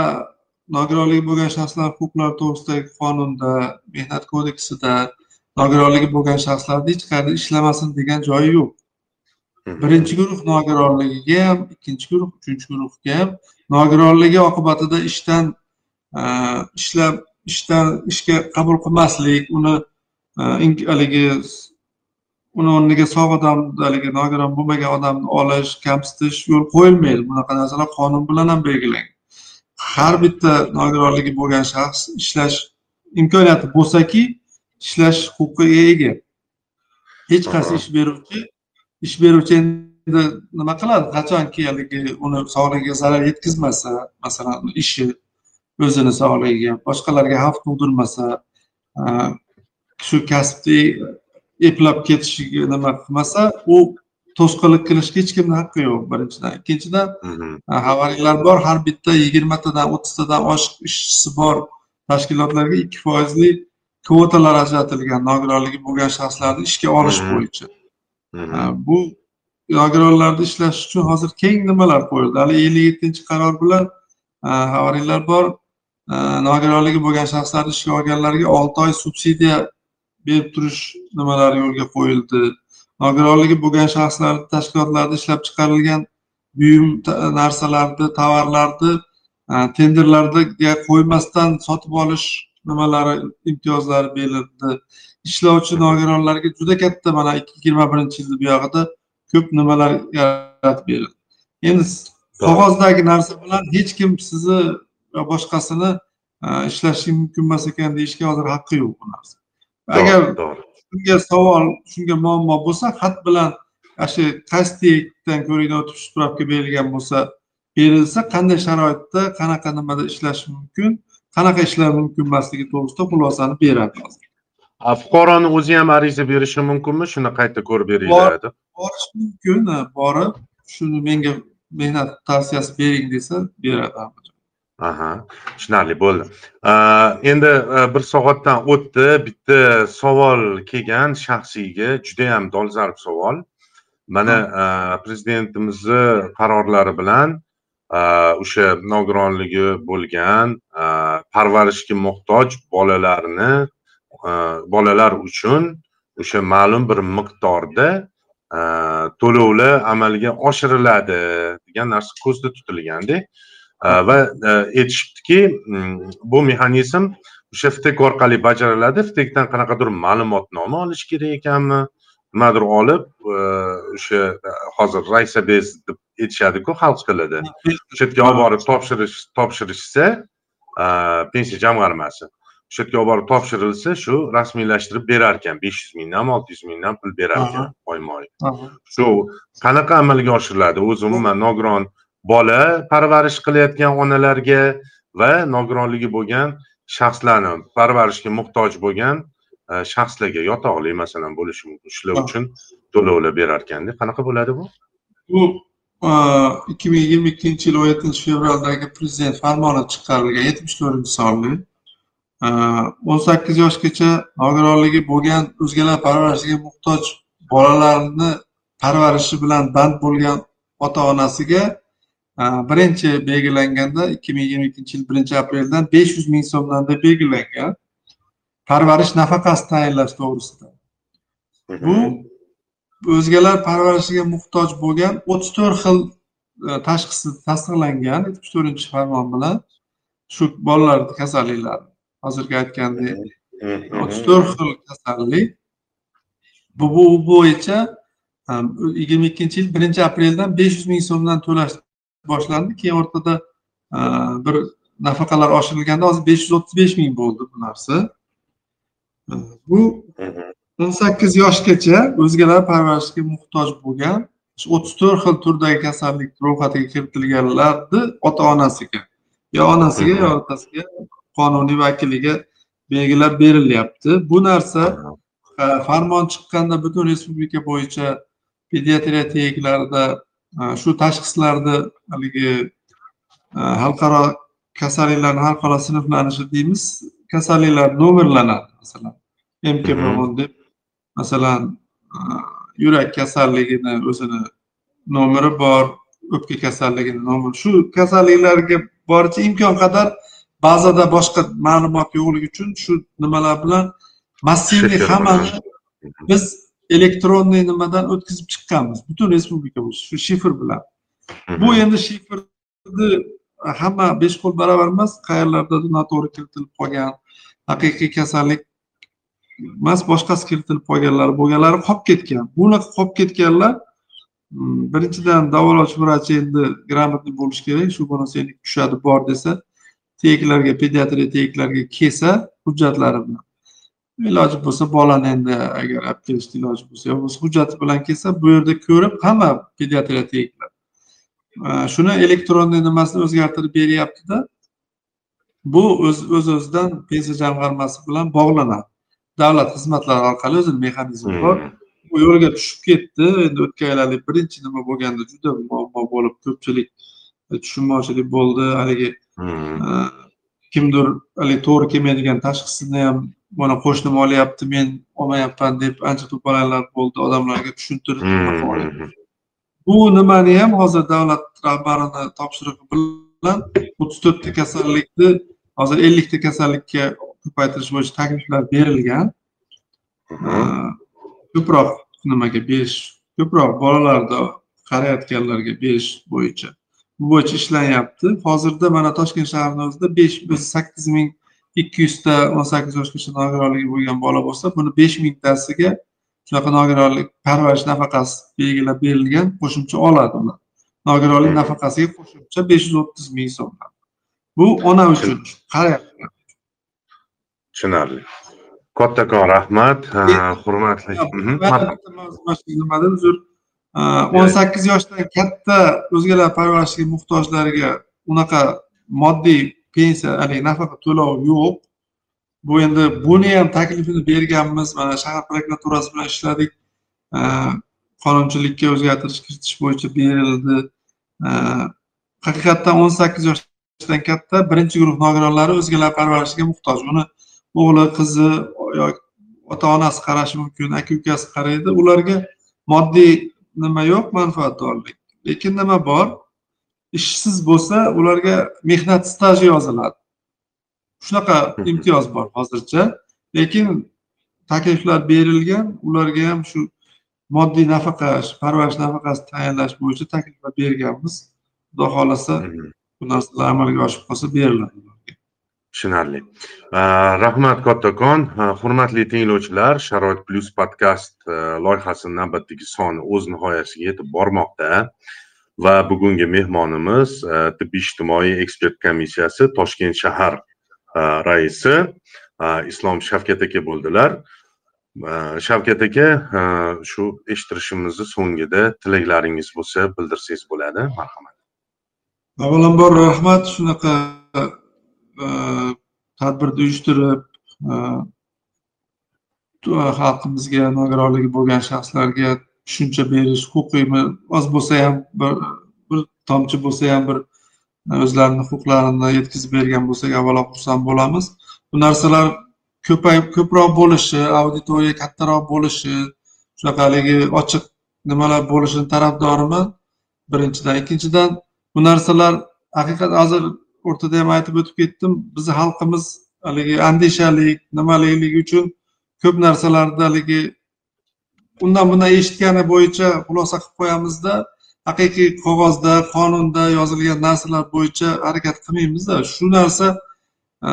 nogironligi bo'lgan shaxslar huquqlari to'g'risidagi qonunda mehnat kodeksida nogironligi bo'lgan shaxslarni hech qayerda ishlamasin degan joyi yo'q. Birinchi guruh nogironligiga ham ikkinchi guruh uchinchi guruhga ham nogironligi oqibatida ishdan e, ishlab ishdan ishga qabul qilmaslik uni e, haligi uni o'rniga sog' odam haligi nogiron bo'lmagan odamni olish kamsitish yo'l qo'yilmaydi. Bunaqa narsalar qonun bilan ham belgilangan har bitta nogironligi bo'lgan shaxs ishlash imkoniyati bo'lsaki ishlash huquqiga ega. Hech qaysi ish beruvchi ish beruvchi endi nima qiladi? Qachonki haligi uni sog'ligiga zarar yetkazmasa masalan ishi o'zini sog'ligiga boshqalarga xavf tug'dirmasa shu kasbni eplab ketishiga nima qilmasa u to'sqinlik qilishga hech kimni haqqi yo'q birinchidan. Ikkinchidan e, xabaringlar bor har bitta yigirmatadan o'ttiztadan oshiq ishchisi bor tashkilotlarga ikki foizli kvotalar ajratilgan nogironligi bo'lgan shaxslarni ishga olish bo'yicha. Ha, bu nogironlarni ishlash uchun hozir keng nimalar qo'yildi? Hali ellik yettinchi qaror bilan xabaringlar bor nogironligi bo'lgan shaxslarni ishga olganlarga olti oy subsidiya berib turish nimalari yo'lga qo'yildi nogironligi bo'lgan shaxslarni tashkilotlarda ishlab chiqarilgan buyum narsalarni tovarlarni ha, tenderlarga qo'ymasdan sotib olish nimalari imtiyozlari berildi ishlovchi nogironlarga juda katta mana ikki yigirma birinchi yilni buyog'ida ko'p nimalar yaratib berildi. Endi qog'ozdagi narsa bilan hech kim sizni va boshqasini e, ishlashi mumkin emas ekan deyishga hozir haqqi yo'q bu narsa. Agar shunga savol shunga muammo bo'lsa xat bilan ana shu kastikdan ko'rinov spravka berilgan bo'lsa berilsa qanday sharoitda qanaqa nimada ishlash mumkin qanaqa ishlar mumkin emasligi to'g'risida xulosani beradi. Hozir A, fuqaroni o'zi ham ariza berishi mumkinmi? Shuni qayta ko'rib beringlar deb borish mumkin borib shuni menga mehnat tavsiyasi bering desa beradi. Aha tushunarli bo'ldi. Endi bir soatdan o'tdi. Bitta savol kelgan shaxsiyga judayam dolzarb savol. Mana prezidentimizni qarorlari bilan o'sha nogironligi bo'lgan parvarishga muhtoj bolalarni bolalar uchun o'sha ma'lum bir miqdorda to'lovlar amalga oshiriladi degan narsa ko'zda tutilganda va aytishibdiki bu mexanizm o'sha ftek orqali bajariladi. Ftekdan qanaqadir ma'lumotnoma olish kerak ekanmi? Nimadir olib o'sha hozir raysa bez deb aytishadiku xalq tilida. O'sha yerga olib borib topshirish topshirishsa pensiya jamg'armasi. O'sha yerga olib borib topshirilsa shu rasmiylashtirib berar ekan. besh yuz mingdan olti yuz mingdan pul berar ekan oyma oy shu qanaqa amalga oshiriladi? O'zi umuman nogiron bola parvarish qilayotgan onalarga va nogironligi bo'lgan shaxslarni parvarishga muhtoj bo'lgan shaxslarga yotoqli masalan bo'lishi mumkin. Shular uchun to'lovlar berar ekanda qanaqa bo'ladi bu? Bu ikki ming yigirma ikkinchi yil o'n yettinchi fevraldagi prezident farmoni chiqarilgan yetmish to'rtinchi sonli. O'n sakkiz yoshgacha nogironligi bo'lgan o'zgalar parvarishiga muhtoj bolalarni parvarishi bilan band bo'lgan ota onasiga birinchi belgilanganda ikki ming yigirma ikkinchi yil birinchi apreldan besh yuz ming so'mdan deb belgilangan parvarish nafaqasi tayinlash to'g'risida. Bu o'zgalar parvarishiga muhtoj bo'lgan o'ttiz to'rt xil tashxisi tasdiqlangan yetmish to'rtinchi farmon bilan shu bolalarni kasalliklari. Hozirgi aytgandek o'ttiz to'rt xil kasallik. Bu bu bo'yicha yigirma ikkinchi yil birinchi apreldan besh yuz ming so'mdan to'lash boshlandi. Keyin o'rtada bir nafaqalar oshirilganda hozir besh yuz o'ttiz besh ming bo'ldi bu narsa. Bu o'n sakkiz yoshgacha o'zgalar parvarishiga muhtoj bo'lgan o'ttiz to'rt xil turdagi kasallik ro'yxatiga kiritilganlarni ota onasiga yo onasiga yo otasiga qonuniy vakiliga belgilab berilyapti. Bu narsa farmon chiqqanda butun respublika bo'yicha pediatriya tegiklarida shu tashxislarni haligi xalqaro kasalliklarni xalqaro sinflanishi deymiz kasalliklar nomerlanadi masalan mkbon deb masalan yurak kasalligini o'zini nomeri bor o'pka kasalligini nomeri shu kasalliklarga boricha imkon qadar bazada boshqa ma'lumot yo'qligi uchun shu nimalar bilan massivniy hammani biz elektronniy nimadan o'tkazib chiqqanmiz. Butun respublika bo'yicha shu shifr bilan. Bu endi shifrni hamma besh qo'l barobar emas qayerlardadir noto'g'ri kiritilib qolgan haqiqiy kasallik emas boshqasi kiritilib qolganlari bo'lganlari qolib ketgan. Bunaqa qolib ketganlar birinchidan davolovchi vrach endi gрамотный bo'lishi kerak shu bo'lmasa seniki tushadi bor desa tegiklarga pediatriya tegiklarga kelsa hujjatlari bilan iloji bo'lsa bolani endi agar olib kelishni iloji bo'lsa yo bo'lmasa hujjati bilan kelsa bu yerda ko'rib hamma pediatriya tegiklar shuni elektronniy nimasini o'zgartirib beryaptida bu o'z o'z o'zidan pensiya jamg'armasi bilan bog'lanadi. Davlat xizmatlari orqali o'zini mexanizmi bor. Bu yo'lga tushib ketdi. Endi o'tgan yilalik birinchi nima bo'lganda juda muammo bo'lib ko'pchilik tushunmovchilik bo'ldi. Haligi kimdir haligi to'g'ri kelmaydigan tashxisini ham mana qo'shnim olyapti men olmayapman deb ancha to'polonlar bo'ldi odamlarga tushuntirib bu nimani ham hozir davlat rahbarini topshirig'i bilan o'ttiz to'rtta kasallikni hozir ellikta kasallikka ko'paytirish bo'yicha takliflar berilgan. Ko'proq nimaga berish ko'proq bolalarni qarayotganlarga berish bo'yicha bo'yicha ishlanyapti hozirda mana toshkent shahrini o'zida besh biz sakkiz ming ikki yuzta o'n sakkiz yoshgacha nogironligi bo'lgan bola bo'lsa buni besh mingtasiga shunaqa nogironlik parvarish nafaqasi belgilab berilgan qo'shimcha oladi ular nogironlik nafaqasiga qo'shimcha besh yuz o'ttiz ming so'mdan bu ona uchun qarayapti tushunarli. Kattakon rahmat. Hurmatli. nimadan uzr o'n sakkiz yoshdan katta o'zgalar parvarishiga muhtojlarga unaqa moddiy pensiya haligi nafaqa to'lovi yo'q. Bu endi buni ham taklifini berganmiz. Mana shahar prokuraturasi bilan ishladik. Qonunchilikka o'zgartirish kiritish bo'yicha berildi. Haqiqatdan o'n sakkiz yoshdan katta birinchi guruh nogironlari o'zgalar parvarishiga muhtoj. Uni o'g'li qizi yoki ota onasi qarashi mumkin aka ukasi qaraydi ularga moddiy nima yo'q manfaatdorlik lekin nima bor? Ishsiz bo'lsa ularga mehnat staji yoziladi. Shunaqa imtiyoz bor hozircha. Lekin takliflar berilgan ularga ham shu moddiy nafaqa parvarish nafaqasi tayinlash bo'yicha takliflar berganmiz. Xudo xohlasa bu narsalar amalga oshib qolsa beriladi tushunarli. Э, rahmat kattakon э, hurmatli tinglovchilar sharoit plyus podkast э, loyihasi navbatdagi soni o'z nihoyasiga yetib bormoqda. Va bugungi mehmonimiz e, tibbiy ijtimoiy ekspert komissiyasi toshkent shahar e, raisi e, islom shavkat aka bo'ldilar. Shavkat aka shu eshittirishimizni so'ngida tilaklaringiz bo'lsa bildirsangiz bo'ladi. Marhamat. Avvalambor rahmat shunaqa Э, tadbirni uyushtirib э, xalqimizga nogironligi bo'lgan shaxslarga tushuncha berish huquqiymi oz bo'lsa ham bir bir tomchi bo'lsa ham bir e, o'zlarini huquqlarini yetkazib bergan bo'lsak avvalo xursand bo'lamiz. Bu narsalar ko'payib ko'proq bo'lishi auditoriya kattaroq bo'lishi shunaqa haligi ochiq nimalar bo'lishini tarafdoriman. Birinchidan. Ikkinchidan bu narsalar haqiqat hozir o'rtada ham aytib o'tib ketdim. Bizni xalqimiz haligi andishalik nimalikligi uchun ko'p narsalarni haligi undan bundan eshitgani bo'yicha xulosa qilib qo'yamizda haqiqiy qog'ozda qonunda yozilgan narsalar bo'yicha harakat qilmaymizda shu narsa e,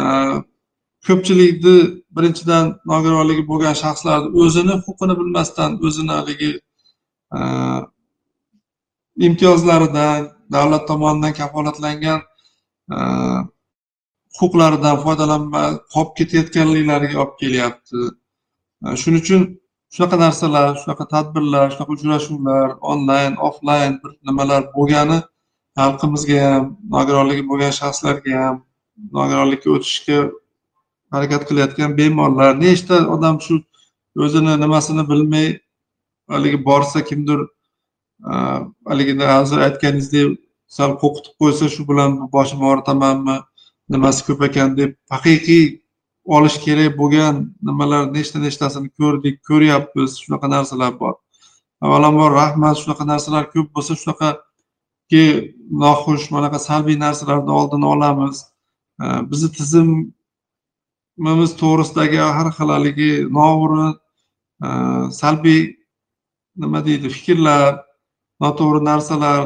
ko'pchilikni birinchidan nogironligi bo'lgan shaxslarni o'zini huquqini bilmasdan o'zini haligi e, imtiyozlaridan davlat tomonidan kafolatlangan Э, huquqlaridan foydalanmay qolib ketayotganliklariga olib kelyapti. Э, shuning uchun shunaqa narsalar shunaqa tadbirlar shunaqa uchrashuvlar onlayn offlayn bir nimalar bo'lgani xalqimizga ham nogironligi bo'lgan shaxslarga ham nogironlikka o'tishga harakat qilayotgan bemorlar nechta odam shu o'zini nimasini bilmay haligi borsa kimdir э, haligi hozir aytganingizdek sal qo'rqitib qo'ysa shu bilan boshim og'ritamanmi nimasi ko'p ekan deb haqiqiy olish kerak bo'lgan nimalar nechta nechtasini ko'rdik ko'ryapmiz shunaqa narsalar bor. Avvalambor rahmat shunaqa narsalar ko'p bo'lsa shunaqaki noxush manaqa salbiy narsalarni oldini olamiz. Bizni tizimimiz to'g'risidagi har xil haligi noo'rin salbiy nima deydi fikrlar noto'g'ri narsalar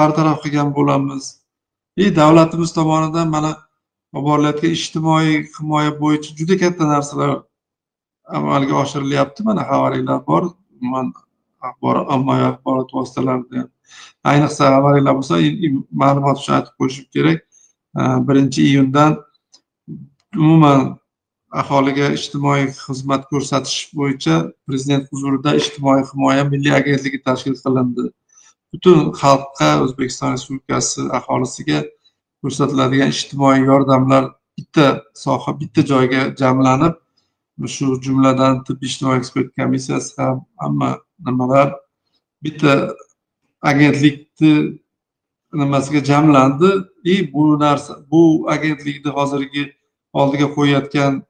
bartaraf qilgan bo'lamiz. И davlatimiz tomonidan mana olib borilayotgan ijtimoiy himoya bo'yicha juda katta narsalar amalga oshirilyapti. Mana xabarlar bor axborot ommaviy axborot vositalarida ayniqsa xabaringlar bo'lsa ma'lumot uchun aytib qo'yishim kerak e, birinchi iyundan umuman aholiga ijtimoiy xizmat ko'rsatish bo'yicha prezident huzurida ijtimoiy himoya milliy agentligi tashkil qilindi. Butun xalqqa o'zbekiston respublikasi aholisiga ko'rsatiladigan ijtimoiy yordamlar bitta soha bitta joyga jamlanib shu jumladan tibbiy ijtimoiy ekspert komissiyasi ham hamma nimalar bitta agentlikni nimasiga jamlandi. И bu narsa bu agentlikni hozirgi oldiga qo'yayotgan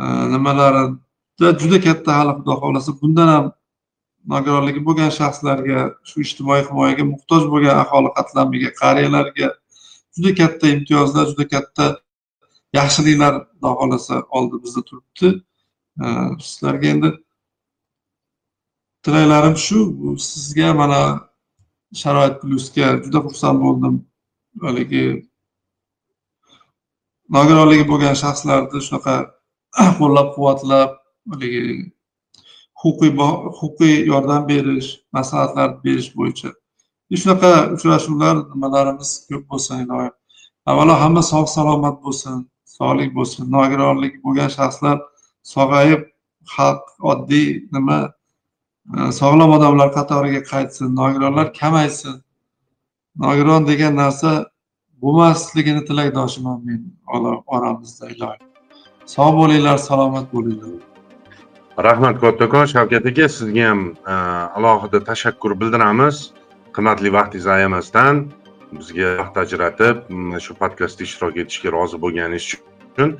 e, nimalarida juda katta hali xudo xohlasa bundan ham nogironligi bo'lgan shaxslarga shu ijtimoiy himoyaga muhtoj bo'lgan aholi qatlamiga qariyalarga juda katta imtiyozlar juda katta yaxshiliklar xudo xohlasa oldimizda turibdi. Sizlarga endi tilaklarim shu sizga mana sharoit plyusga juda xursand bo'ldim. Haligi nogironligi bo'lgan shaxslarni shunaqa qo'llab quvvatlab haligi huquqiy huquqiy yordam berish maslahatlar berish bo'yicha. Shunaqa uchrashuvlar nimalarimiz ko'p bo'lsin iloyim avvalo hamma sog' salomat bo'lsin sog'lik bo'lsin nogironligi bo'lgan shaxslar sog'ayib xalq oddiy nima e, sog'lom odamlar qatoriga qaytsin nogironlar kamaysin. Nogiron degan narsa bo'lmasligini tilakdoshiman men oramizda iloyim sog' bo'linglar salomat bo'linglar. Rahmat kattakon shavkat aka sizga ham e, alohida tashakkur bildiramiz. Qimmatli vaqtingizni ayamasdan bizga vaqt ajratib shu podkastda ishtirok etishga rozi bo'lganingiz uchun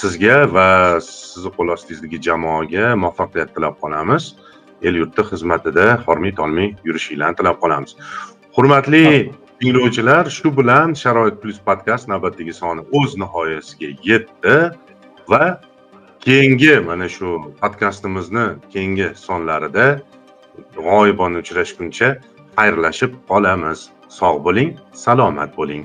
sizga va sizni qo'l ostingizdagi jamoaga muvaffaqiyat tilab qolamiz. El yurtni xizmatida hormay tolmay yurishinglarni tilab qolamiz. Hurmatli tinglovchilar shu bilan sharoit plyus podkast navbatdagi soni o'z nihoyasiga yetdi va keyingi mana shu podkastimizni keyingi sonlarida g'oyibona uchrashguncha xayrlashib qolamiz. Sog' bo'ling salomat bo'ling.